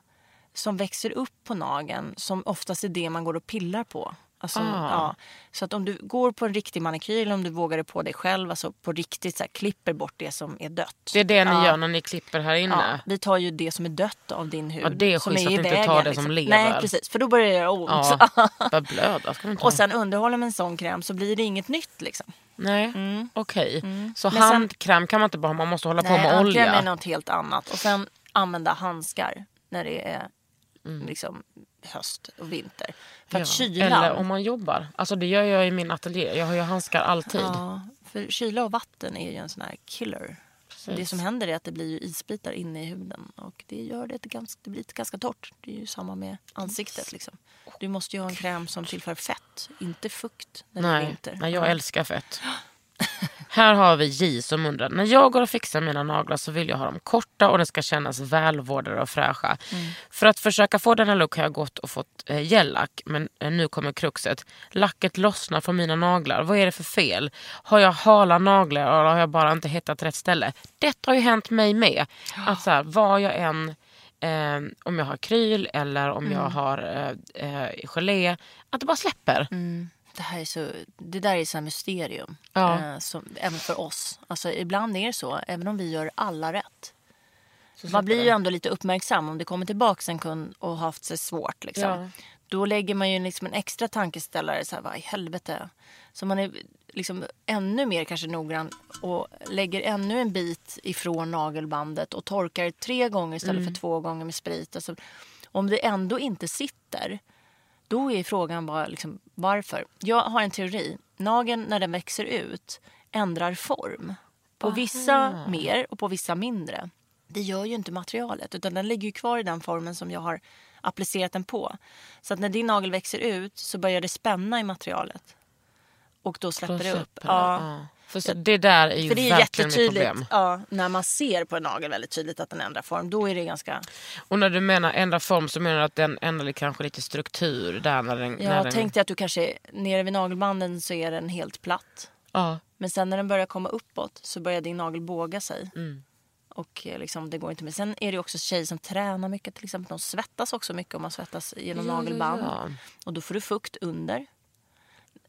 som växer upp på nageln som oftast är det man går och pillar på. Alltså, Ah. ja. Så att om du går på en riktig manikyr eller om du vågar dig på dig själv, alltså på riktigt så här, klipper bort det som är dött. Det är det ni Ja. gör när ni klipper här Ja, inne. vi tar ju det som är dött av din hud. Ja, det är schysst att inte vägen, ta det som lever. Nej precis, för då börjar det göra ont. Ja, börjar blöda. Ska ta. Och sen underhåller med en sån kräm så blir det inget nytt liksom. Nej, okej. Så Men handkräm kan man inte bara ha, man måste hålla på Nej, med handkräm olja. är något helt annat. Och sen använda handskar när det är liksom höst och vinter. För att Mm. Ja. kylan... Eller om man jobbar. Alltså det gör jag i min ateljé. Jag har ju handskar alltid. Ja, för kyla och vatten är ju en sån här killer. Det som händer är att det blir isbitar inne i huden och det gör det, ganska, det blir ganska torrt. Det är ju samma med ansiktet liksom. Du måste ju ha en kräm som tillför fett, inte fukt när det är Nej, vinter. nej, jag älskar fett. Här har vi J som undrar. När jag går och fixar mina naglar så vill jag ha dem korta och det ska kännas välvårdade och fräscha. För att försöka få denna look har jag gått och fått eh, gellack. Men eh, nu kommer kruxet. Lacket lossnar från mina naglar. Vad är det för fel? Har jag hala naglar eller har jag bara inte hittat rätt ställe? Detta har ju hänt mig med. Att så här, var jag än eh, om jag har kryl eller om jag har eh, eh, gelé. Att det bara släpper. Det, här är så, det där är så här mysterium. Ja. Eh, som, även för oss. Alltså, ibland är det så, även om vi gör alla rätt. släpper Man blir det. ju ändå lite uppmärksam om det kommer tillbaka en kund och haft sig svårt. Liksom. Ja. Då lägger man ju liksom en extra tankeställare. Så här, vad i helvete. Så man är liksom ännu mer kanske noggrann och lägger ännu en bit ifrån nagelbandet och torkar tre gånger istället för två gånger med sprit. Alltså, om det ändå inte sitter, då är frågan bara liksom, varför. Jag har en teori. Nageln när den växer ut ändrar form. På vissa mer och på vissa mindre. Det gör ju inte materialet utan den ligger ju kvar i den formen som jag har applicerat den på. Så att när din nagel växer ut så börjar det spänna i materialet. Och då släpper Då det upp. släpper det, Ja. Ja. För så, det där är ju För det är jättetydligt. Ja, när man ser på en nagel väldigt tydligt att den ändrar form. Då är det ganska... Och när du menar ändra form så menar du att den ändrar kanske lite struktur där när den... när Jag den... tänkte att du kanske, nere vid nagelbanden så är den helt platt. Ja. Men sen när den börjar komma uppåt så börjar din nagel båga sig. Mm. Och eh, liksom, det går inte med. Sen är det också tjejer som tränar mycket. Till exempel. De svettas också mycket om man svettas genom Ja, ja, nagelband. ja. Och då får du fukt under.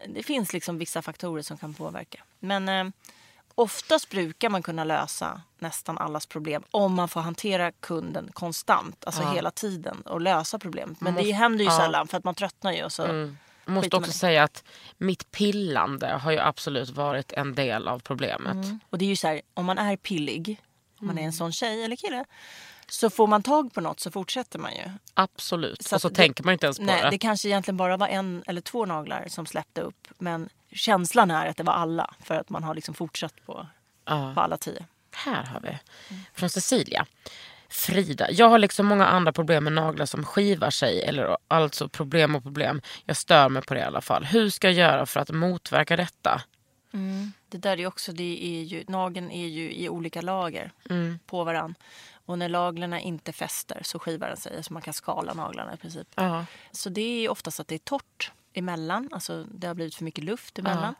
Det finns liksom vissa faktorer som kan påverka. Men eh, oftast brukar man kunna lösa nästan allas problem om man får hantera kunden konstant, alltså hela tiden och lösa problemet. Men det händer ju sällan för att man tröttnar ju. Och så Jag måste också säga att mitt pillande har ju absolut varit en del av problemet. Och det är ju så här, om man är pillig, om man är en sån tjej eller kille, så får man tag på något så fortsätter man ju. Absolut. Så och så det- tänker man inte ens på Nej, det. det kanske egentligen bara var en eller två naglar som släppte upp. Men känslan är att det var alla för att man har liksom fortsatt på, Ja. på alla tio. Här har vi. Från Cecilia. Frida. Jag har liksom många andra problem med naglar som skivar sig. Eller alltså problem och problem. Jag stör mig på det i alla fall. Hur ska jag göra för att motverka detta? Det där är också, det är ju, nageln är ju i olika lager Mm. på varann. Och när lagren inte fäster så skivar den sig. Så man kan skala naglarna i princip. Ja. Så det är oftast att det är torrt emellan. Alltså det har blivit för mycket luft emellan.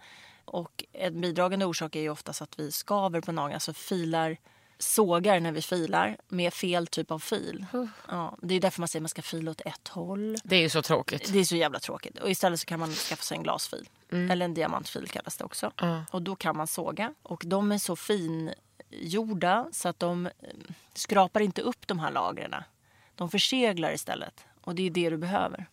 Och en bidragande orsak är ju oftast att vi skaver på nageln. Alltså filar, sågar när vi filar med fel typ av fil. Ja, det är därför man säger att man ska fila åt ett håll. Det är ju så tråkigt. Det är så jävla tråkigt. Och istället så kan man skaffa sig en glasfil. Eller en diamantfil kallas det också. Och då kan man såga. Och de är så fingjorda så att de eh, skrapar inte upp de här lagren. De förseglar istället. Och det är det du behöver.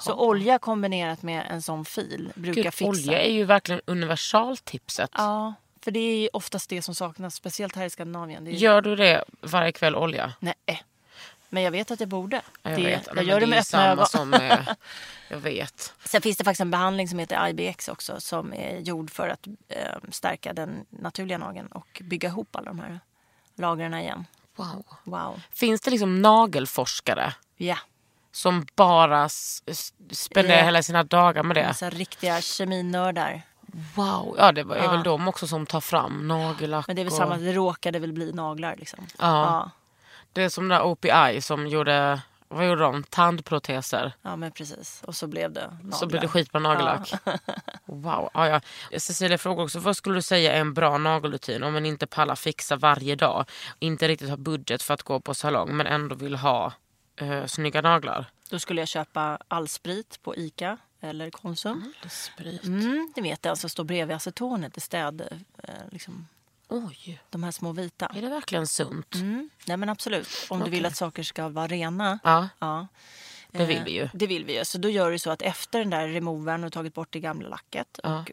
Så olja kombinerat med en sån fil brukar Gud, fixa. olja är ju verkligen universaltipset. Ja, för det är ju oftast det som saknas. Speciellt här i Skandinavien. Gör du det varje kväll, olja? Nej. Men jag vet att jag borde. Ja, Jag det, vet. jag gör det med öppna ögon. Som, eh, jag vet. Sen finns det faktiskt en behandling som heter IBX också som är gjord för att eh, stärka den naturliga nageln och bygga ihop alla de här lagren igen. Wow. Wow. Finns det liksom nagelforskare Ja, som bara spenderar Ja. hela sina dagar med det? alltså riktiga keminördar. Wow. Ja, det är väl de också som tar fram nagellack. Men det är väl och- samma, det råkade väl bli naglar liksom. Ja. Det är som den där OPI som gjorde, vad gjorde de? Tandproteser. ja men precis. Och så blev det naglar. Så blev det skit på nagellack. Wow. Ja, ja. Cecilia frågar också, vad skulle du säga är en bra nagelrutin om man inte pallar fixa varje dag? Inte riktigt har budget för att gå på salong men ändå vill ha uh, snygga naglar. Då skulle jag köpa allsprit på Ica eller Konsum. Sprit. Mm, det vet den som står bredvid acetonet i städ. Eh, liksom, Oj, de här små vita. är det verkligen sunt? Mm. Nej men absolut. Om du vill att saker ska vara rena. Ja, Ja. det vill Eh, vi ju. Det vill vi ju. Så då gör du så att efter den där removern och tagit bort det gamla lacket Ja. och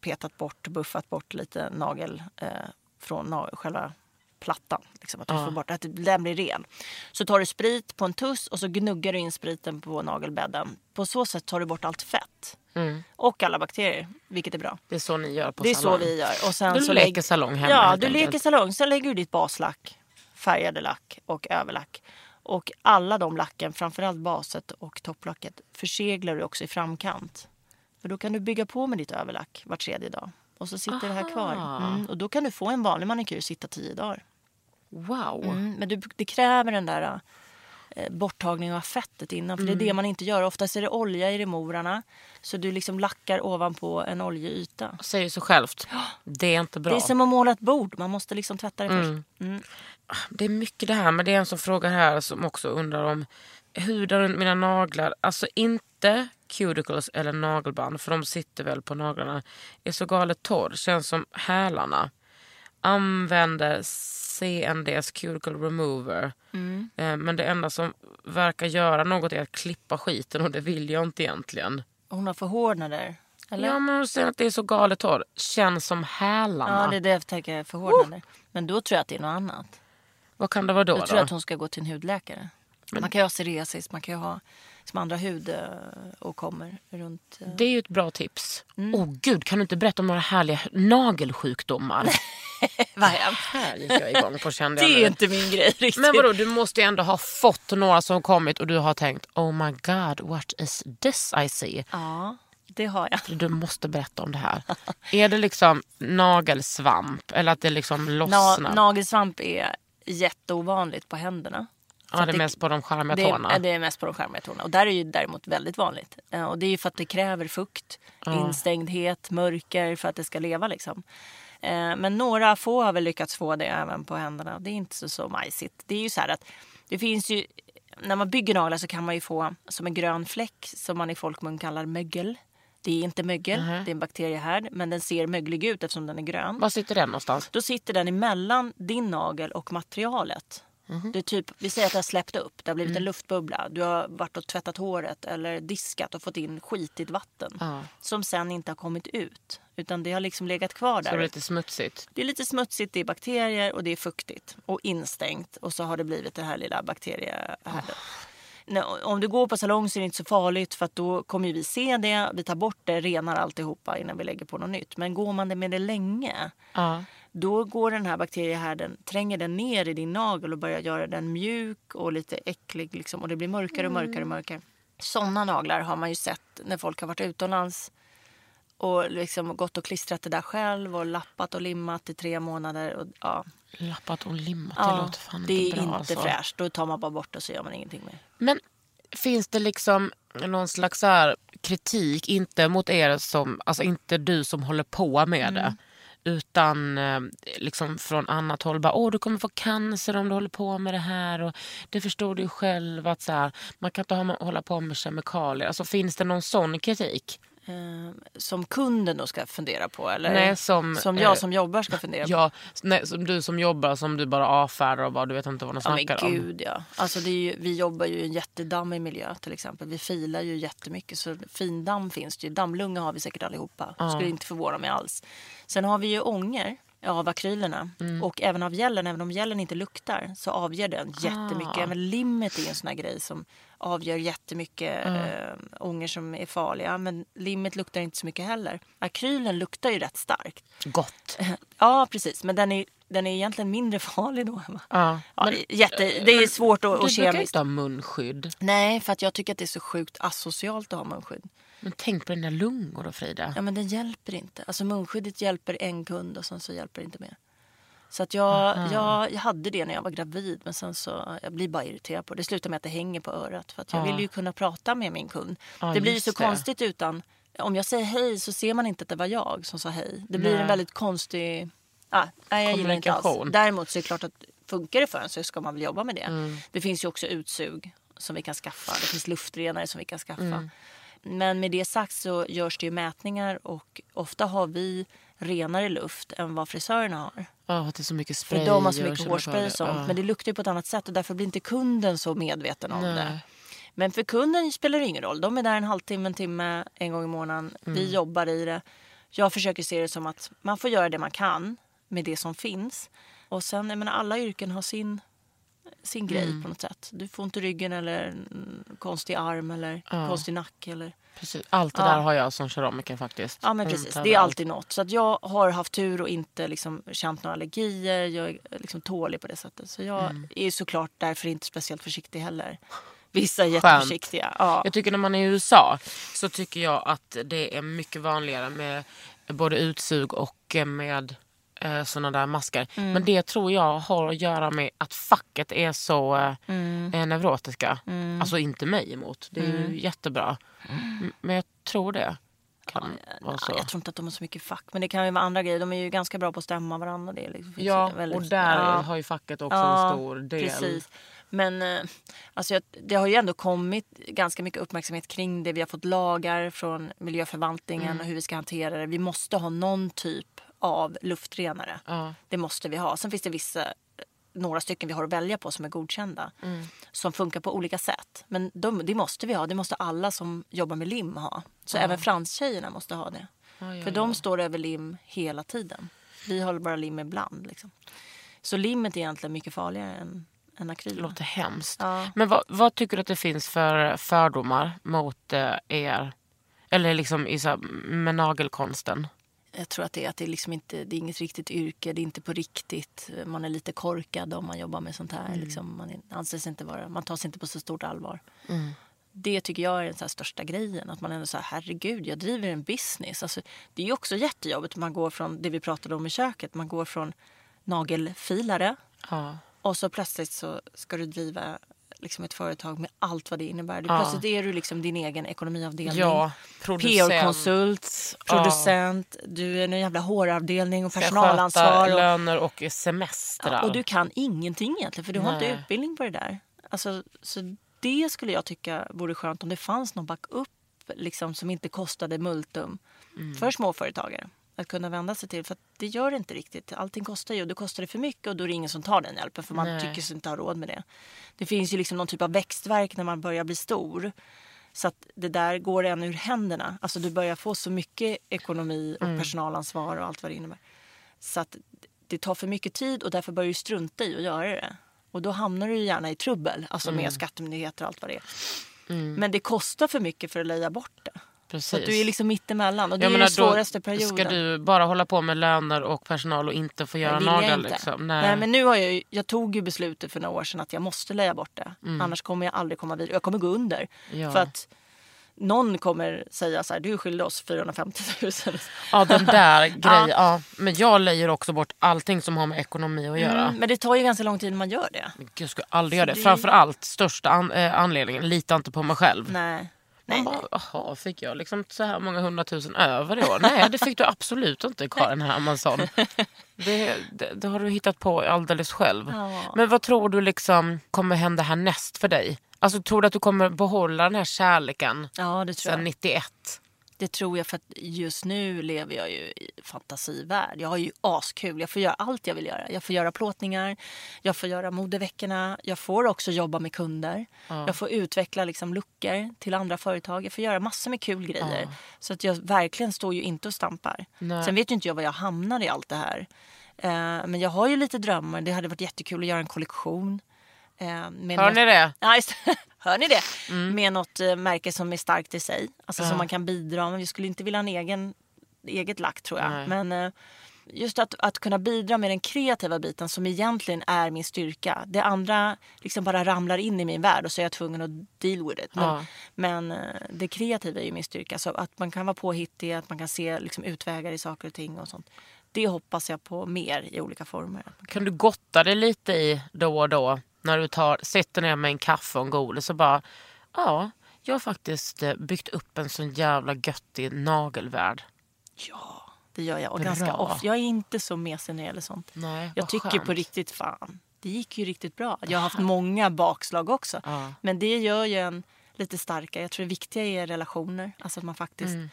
petat bort, buffat bort lite nagel eh, från na- själva plattan. Liksom, att, du Ja. får bort, att den blir ren. Så tar du sprit på en tuss och så gnuggar du in spriten på nagelbädden. På så sätt tar du bort allt fett. Mm. Och alla bakterier, vilket är bra. Det är så ni gör på det är salong. så vi gör. Och sen Du så leker lägg- salong hemma Ja, du enkelt. leker salong. Sen lägger du ditt baslack, färgade lack och överlack. Och alla de lacken, framförallt baset och topplacket, förseglar du också i framkant. För då kan du bygga på med ditt överlack var tredje dag. Och så sitter det här kvar. Aha. Mm, och då kan du få en vanlig manikyr sitta tio dagar. Wow. Mm, men du, det kräver den där eh, borttagningen av fettet innan. För det är Mm. det man inte gör. Oftast är det olja i remorarna. Så du liksom lackar ovanpå en oljeyta. Säger sig självt. Det är inte bra. Det är som att måla ett bord. Man måste liksom tvätta det Mm. först. Mm. Det är mycket det här. Men det är en som frågar här som också undrar om huden runt mina naglar. Alltså inte cuticles eller nagelband. För de sitter väl på naglarna. Är så galet torr. Känns som hälarna. Använder CNDs cuticle remover. Mm. Eh, Men det enda som verkar göra något är att klippa skiten och det vill jag inte egentligen. Hon har förhårdnader. Eller? Ja men hon säger att det är så galet torr. Känns som hälarna. Ja, det är det jag tänker. Förhårdnader. Men då tror jag att det är något annat. Vad kan det vara då? Då då? tror jag att hon ska gå till en hudläkare. Man kan ju ha psoriasis, man kan ju ha som andra hudåkommor runt. eh. Det är ju ett bra tips. Mm. oh, gud, kan du inte berätta om några härliga nagelsjukdomar? Vad. Här gick jag igång på kände Det är nu. inte min grej riktigt. Men vadå, du måste ju ändå ha fått några som kommit och du har tänkt Oh my god, what is this I see? Ja, det har jag. Du måste berätta om det här. är det liksom nagelsvamp eller att det liksom Na- lossnar? nagelsvamp är jätteovanligt på händerna. Ja, det är det- mest på de Det tårna. är, det är mest på de skärmiga tårna. Och där är ju däremot väldigt vanligt. Eh, Och det är ju för att det kräver fukt, instängdhet, mörker för att det ska leva liksom. Eh, Men några få har väl lyckats få det även på händerna. Det är inte så, så majsigt. Det är ju så här att det finns ju när man bygger naglar så kan man ju få som en grön fläck som man i folkmun kallar mögel. Det är inte mögel, det är en bakteriehärd men den ser möglig ut eftersom den är grön. Var sitter den någonstans? Då sitter den emellan din nagel och materialet. Mhm. Det är typ, vi säger att det har släppt upp, det har blivit Mm. en luftbubbla. Du har varit och tvättat håret eller diskat och fått in skitigt vatten. Ja. Som sen inte har kommit ut. Utan det har liksom legat kvar Så det där. är lite smutsigt. Det är lite smutsigt, det är bakterier och det är fuktigt. Och instängt. Och så har det blivit det här lilla bakteriehärden. Nå- Om du går på salong så är det inte så farligt för att då kommer vi se det, vi tar bort det, renar alltihopa innan vi lägger på något nytt. Men går man det med det länge Ja. då går den här bakteriehärden, tränger den ner i din nagel och börjar göra den mjuk och lite äcklig. Liksom, och det blir mörkare och mörkare och mörkare. Sådana naglar har man ju sett när folk har varit utomlands och liksom gått och klistrat det där själv och lappat och limmat i tre månader. Och, ja, Lappat och limmat, det ja, låter fan det inte är bra inte alltså. fräscht. Då tar man bara bort det och så gör man ingenting mer. Men finns det liksom någon slags här kritik, inte mot er som, alltså inte du som håller på med det. Mm. Utan eh, liksom från annat håll. Bara, Åh, du kommer få cancer om du håller på med det här. Och det förstår du ju själv. att så här, Man kan inte hålla på med kemikalier. Alltså, finns det någon sån kritik? Eh, som kunden då ska fundera på? Eller Nej, som, som jag eh, som jobbar ska fundera på? Ja, nej, som du som jobbar som du bara avfärdar och bara du vet inte vad de Ja snackar men om. gud ja. Alltså ju, vi jobbar ju i en jättedammig miljö till exempel. Vi filar ju jättemycket så fin damm finns det ju. Dammlunga har vi säkert allihopa. Skulle inte förvåna mig alls. Sen har vi ju ånger av akrylerna Mm. och även av gällen. Även om gällen inte luktar så avger den jättemycket. Ah. Även limmet är en sån här grej som avgör jättemycket äh, ånger som är farliga. Men limmet luktar inte så mycket heller. Akrylen luktar ju rätt starkt. Gott. Ja precis men den är, den är egentligen mindre farlig då. Va? Ja. Ja, Men- jätte, det är svårt att, Du att brukar kemiskt. inte ha munskydd. Nej, för att jag tycker att det är så sjukt asocialt att ha munskydd. Men tänk på dina lungor då Frida. Ja, men den hjälper inte. Alltså munskyddet hjälper en kund och sen så hjälper det inte mer. Så att jag, jag, jag hade det när jag var gravid men sen så jag blir bara irriterad på det. Det slutar med att det hänger på örat för att jag Ja. vill ju kunna prata med min kund. Ja, det blir så det. konstigt utan om jag säger hej så ser man inte att det var jag som sa hej. Det blir Nej. en väldigt konstig... Ah, nej, jag gillar inte alls. Kommunikation. Däremot så är det klart att funkar det för en så ska man väl jobba med det. Mm. Det finns ju också utsug som vi kan skaffa. Det finns luftrenare som vi kan skaffa. Mm. Men med det sagt så görs det ju mätningar och ofta har vi renare luft än vad frisörerna har. Ja, det är så mycket spray För de har så mycket hårspray och sånt. kemikalier. Men det luktar ju på ett annat sätt och därför blir inte kunden så medveten om Nej. det. Men för kunden spelar det ingen roll. De är där en halvtimme, en timme, en gång i månaden. Mm. Vi jobbar i det. Jag försöker se det som att man får göra det man kan med det som finns. Och sen, jag menar, alla yrken har sin, sin grej Mm. på något sätt. Du får ont i ryggen eller konstig arm eller Ja. konstig nacke. Eller... Precis. Allt det Ja. där har jag som keramiker faktiskt. Ja men Ont precis, det är alltid något. Så att jag har haft tur och inte liksom känt några allergier. Jag är liksom tålig på det sättet. Så jag Mm. är såklart därför inte speciellt försiktig heller. Vissa är jätteförsiktiga. Ja. Jag tycker när man är i USA så tycker jag att det är mycket vanligare med både utsug och med eh, sådana där masker. Mm. Men det tror jag har att göra med att facket är så eh, Mm. eh, neurotiska. Alltså inte mig emot. Det är ju jättebra. M- Men jag tror det kan vara så. Ja, jag tror inte att de har så mycket fack. Men det kan ju vara andra grejer. De är ju ganska bra på att stämma varandra. Det liksom, Ja, väldigt- och där ja. har ju facket också Ja, en stor del. Precis. Men eh, alltså, det har ju ändå kommit ganska mycket uppmärksamhet kring det. Vi har fått lagar från miljöförvaltningen Mm. och hur vi ska hantera det. Vi måste ha någon typ av luftrenare. Ja. Det måste vi ha. Sen finns det vissa, några stycken vi har att välja på som är godkända. Mm. Som funkar på olika sätt. Men de, det måste vi ha. Det måste alla som jobbar med lim ha. Så även franstjejerna måste ha det. Ja, ja, För de står över lim hela tiden. Vi håller bara lim ibland. Liksom. Så limmet är egentligen mycket farligare än, än Det akryl. låter hemskt. Ja. Men vad, vad tycker du att det finns för fördomar mot eh, er? Eller liksom i så här, med nagelkonsten? Jag tror att det är att det är liksom inte det är inget riktigt yrke. Det är inte på riktigt. Man är lite korkad om man jobbar med sånt här. Mm. Liksom, man anses inte vara, man tas inte på så stort allvar. Mm. Det tycker jag är den så största grejen. Att man ändå säger herregud, jag driver en business. Alltså, det är också jättejobbigt. Man går från det vi pratade om i köket. Man går från nagelfilare Ja. och så plötsligt så ska du driva liksom ett företag med allt vad det innebär. Du, Ja. Plötsligt är du liksom din egen ekonomiavdelning. Ja, producent. PR-konsult, Ja. producent, du är en jävla håravdelning och personalansvar. Och, löner och semestrar. ja, och du kan ingenting egentligen för du har inte Nej. utbildning på det där. Alltså, så det skulle jag tycka vore skönt om det fanns någon backup liksom, som inte kostade multum Mm. för småföretagare att kunna vända sig till. För att det gör det inte riktigt. Allting kostar ju och då kostar det för mycket och då är det ingen som tar den hjälpen för man Nej. tycker sig inte ha råd med det. Det finns ju liksom någon typ av växtverk när man börjar bli stor. Så att det där går en ur händerna. Alltså du börjar få så mycket ekonomi och Mm. personalansvar och allt vad det innebär. Så att det tar för mycket tid och därför börjar du strunta i att göra det. Och då hamnar du gärna i trubbel, alltså Mm. med skattemyndigheter och allt vad det är. Men det kostar för mycket för att leja bort det. Precis. Så du är liksom mittemellan och det Jag är menar, den svåraste perioden. Ska du bara hålla på med löner och personal och inte få göra inte. Liksom? Nej. men nu har jag, jag tog ju beslutet för några år sedan att jag måste leja bort det. Annars kommer jag aldrig komma vidare. Jag kommer gå under. Mm. Ja. För att någon kommer säga så här, du skyllde oss 450 000. Ja, den där grejen. Ja. Men jag lejer också bort allting som har med ekonomi att göra. Mm, men det tar ju ganska lång tid när man gör det. Men jag skulle aldrig göra det. det- Framförallt största an- eh, anledningen, lita inte på mig själv. Nej. Man Nej, bara, Jaha, fick jag liksom så här många hundratusen över i år? Nej, det fick du absolut inte Karin Hermansson. Det, det, det har du hittat på alldeles själv. Ja. Men vad tror du liksom kommer hända härnäst för dig? Alltså tror du att du kommer behålla den här kärleken ja, det tror sedan jag. 91? Det tror jag för att just nu lever jag ju i fantasivärld. Jag har ju askul. Jag får göra allt jag vill göra. Jag får göra plåtningar, jag får göra modeveckorna. Jag får också jobba med kunder. Jag får utveckla liksom luckor till andra företag. Jag får göra massor med kul grejer. Så att jag verkligen står ju inte och stampar. Nej. Sen vet ju inte jag var jag hamnar i allt det här. Eh, men jag har ju lite drömmar. Det hade varit jättekul att göra en kollektion. Eh, med Hör något- ni det? Ja, just, hör ni det? Med något eh, märke som är starkt i sig. Alltså Ja. som man kan bidra med. Vi skulle inte vilja ha en egen, eget lack tror jag. Nej. Men eh, just att, att kunna bidra med den kreativa biten som egentligen är min styrka. Det andra liksom bara ramlar in i min värld och så är jag tvungen att deal with it. Men, Ja. men eh, det kreativa är ju min styrka. Så att man kan vara påhittig, att man kan se liksom utvägar i saker och ting och sånt. Det hoppas jag på mer i olika former. Kan du gotta dig lite i då och då när du tar, sitter ner med en kaffe och en godis och bara ja, jag har faktiskt eh, byggt upp en sån jävla göttig nagelvärld. Ja, det gör jag. Och Bra. ganska ofta. Jag är inte så mesig när det gäller sånt. Nej, Jag tycker skönt. på riktigt fan. Det gick ju riktigt bra. Jag har haft många bakslag också. Ja. Men det gör ju en lite starkare. Jag tror det viktiga är relationer. Alltså att man faktiskt Mm.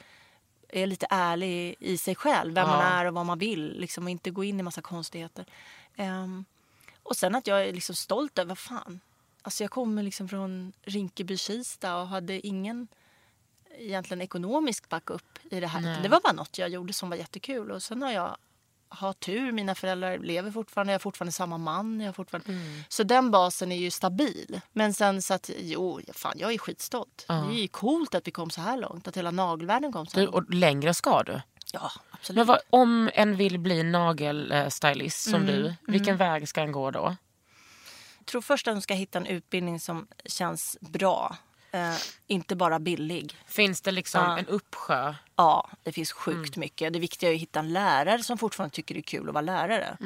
är lite ärlig i sig själv. Vem Ja. man är och vad man vill. Liksom, och inte gå in i massa konstigheter. Ehm, och sen att jag är liksom stolt över, fan. Alltså jag kommer liksom från Rinkeby-Kista och hade ingen egentligen ekonomisk backup i det här. Nej. Det var bara något jag gjorde som var jättekul. Och sen har jag har tur. Mina föräldrar lever fortfarande. Jag har fortfarande samma man. Jag fortfarande... Mm. Så den basen är ju stabil. Men sen så att, jo, fan jag är skitstolt. Det är ju coolt att vi kom så här långt. Att hela nagelvärlden kom så här Du, och längre ska du. Ja, absolut. Men vad, om en vill bli nagelstylist som Mm, du, vilken väg ska en gå då? Jag tror först att de ska hitta en utbildning som känns bra. Eh, inte bara billig. Finns det liksom Ja. en uppsjö? Ja, det finns sjukt mycket. Det viktiga är att hitta en lärare som fortfarande tycker det är kul att vara lärare.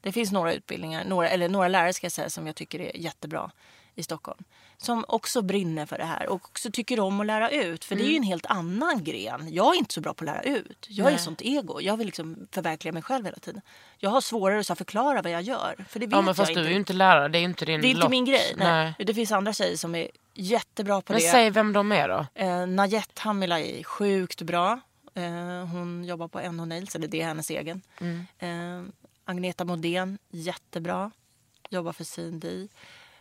Det finns några utbildningar, några, eller några lärare ska jag säga, som jag tycker är jättebra i Stockholm. Som också brinner för det här och också tycker om att lära ut. För det är ju en helt annan gren. Jag är inte så bra på att lära ut. Jag är Nej. ett sånt ego. Jag vill liksom förverkliga mig själv hela tiden. Jag har svårare att förklara vad jag gör. För det vet Ja men jag fast inte. du är ju inte lärare, det är inte din Det är inte min grej. Nej. Nej. Det finns andra tjejer som är jättebra på Men det. säg vem de är då. Eh, Najette Hamila är sjukt bra. Eh, hon jobbar på NH Nails, eller det är hennes egen. Eh, Agneta Modén, jättebra. Jobbar för C&D.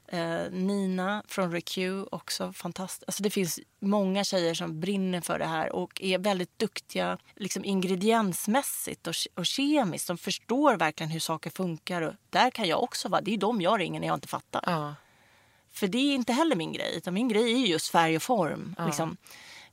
Eh, Nina från ReQ, också fantastiskt. Alltså det finns många tjejer som brinner för det här och är väldigt duktiga liksom ingrediensmässigt och, och kemiskt. De förstår verkligen hur saker funkar. Och där kan jag också vara. Det är de jag ringer när jag inte fattar. Ja. För det är inte heller min grej. Utan min grej är ju just färg och form. Liksom.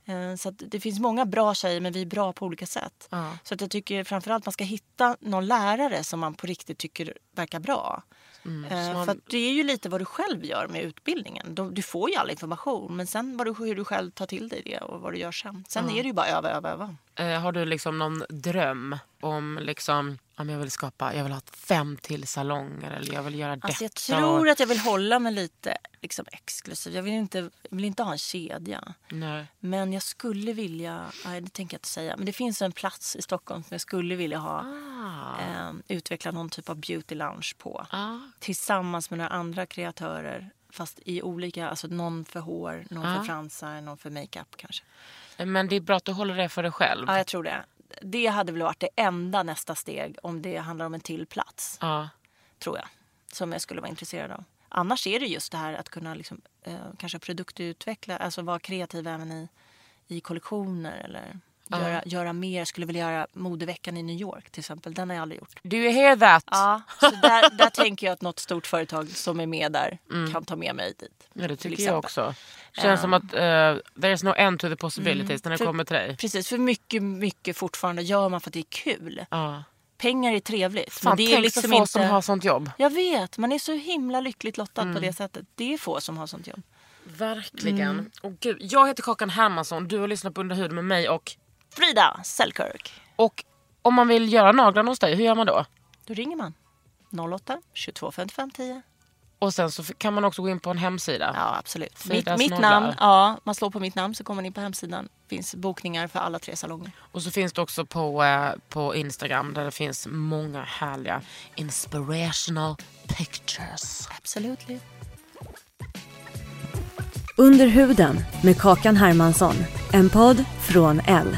Eh, Så det finns många bra tjejer men vi är bra på olika sätt. Ja. Så att jag tycker framförallt man ska hitta någon lärare som man på riktigt tycker verkar bra. Mm, Eh, man- För det är ju lite vad du själv gör med utbildningen. Du, du får ju all information men sen vad du, hur du själv tar till dig det och vad du gör sen. Sen är det ju bara öva, öva, öva. Eh, har du liksom någon dröm om liksom, om jag vill skapa, jag vill ha fem till salonger eller jag vill göra detta. Alltså jag tror att jag vill hålla mig lite liksom, exklusiv. Jag vill inte, jag vill inte ha en kedja. Nej. Men jag skulle vilja, nej det tänker jag inte säga, men det finns en plats i Stockholm som jag skulle vilja ha, Ah. eh, utveckla någon typ av beauty lounge på. Ah. Tillsammans med några andra kreatörer, fast i olika, alltså någon för hår, någon Ah. för fransar, någon för makeup kanske. Men det är bra att du håller det för dig själv. Ja, jag tror det. Det hade väl varit det enda nästa steg om det handlar om en till plats, Ja. tror jag. Som jag skulle vara intresserad av. Annars är det just det här att kunna liksom, eh, kanske produktutveckla, alltså vara kreativ även i, i kollektioner eller göra, göra mer. Jag skulle vilja göra modeveckan i New York till exempel. Den har jag aldrig gjort. Do you hear that? Ja, så där, där tänker jag att något stort företag som är med där kan ta med mig dit. Ja, det tycker jag också. Känns som att uh, there's no end to the possibilities när det kommer till dig. Precis, för mycket, mycket fortfarande gör man för att det är kul. Ja. Pengar är trevligt. Fan, men det är tänk liksom så få inte... som har sånt jobb. Jag vet, man är så himla lyckligt lottad Mm. på det sättet. Det är få som har sånt jobb. Verkligen. Mm. Och gud, jag heter Kakan Hermansson, du har lyssnat på Under huden med mig och, Frida Selkirk. och om man vill göra naglarna hos dig, hur gör man då? Då ringer man 08 22 55 10. Och sen så kan man också gå in på en hemsida. Ja, absolut. Mitt, mitt namn, ja, man slår på mitt namn så kommer man in på hemsidan. Det finns bokningar för alla tre salonger. Och så finns det också på, eh, på Instagram där det finns många härliga inspirational pictures. Absolutely. Under huden med Kakan Hermansson. En podd från L.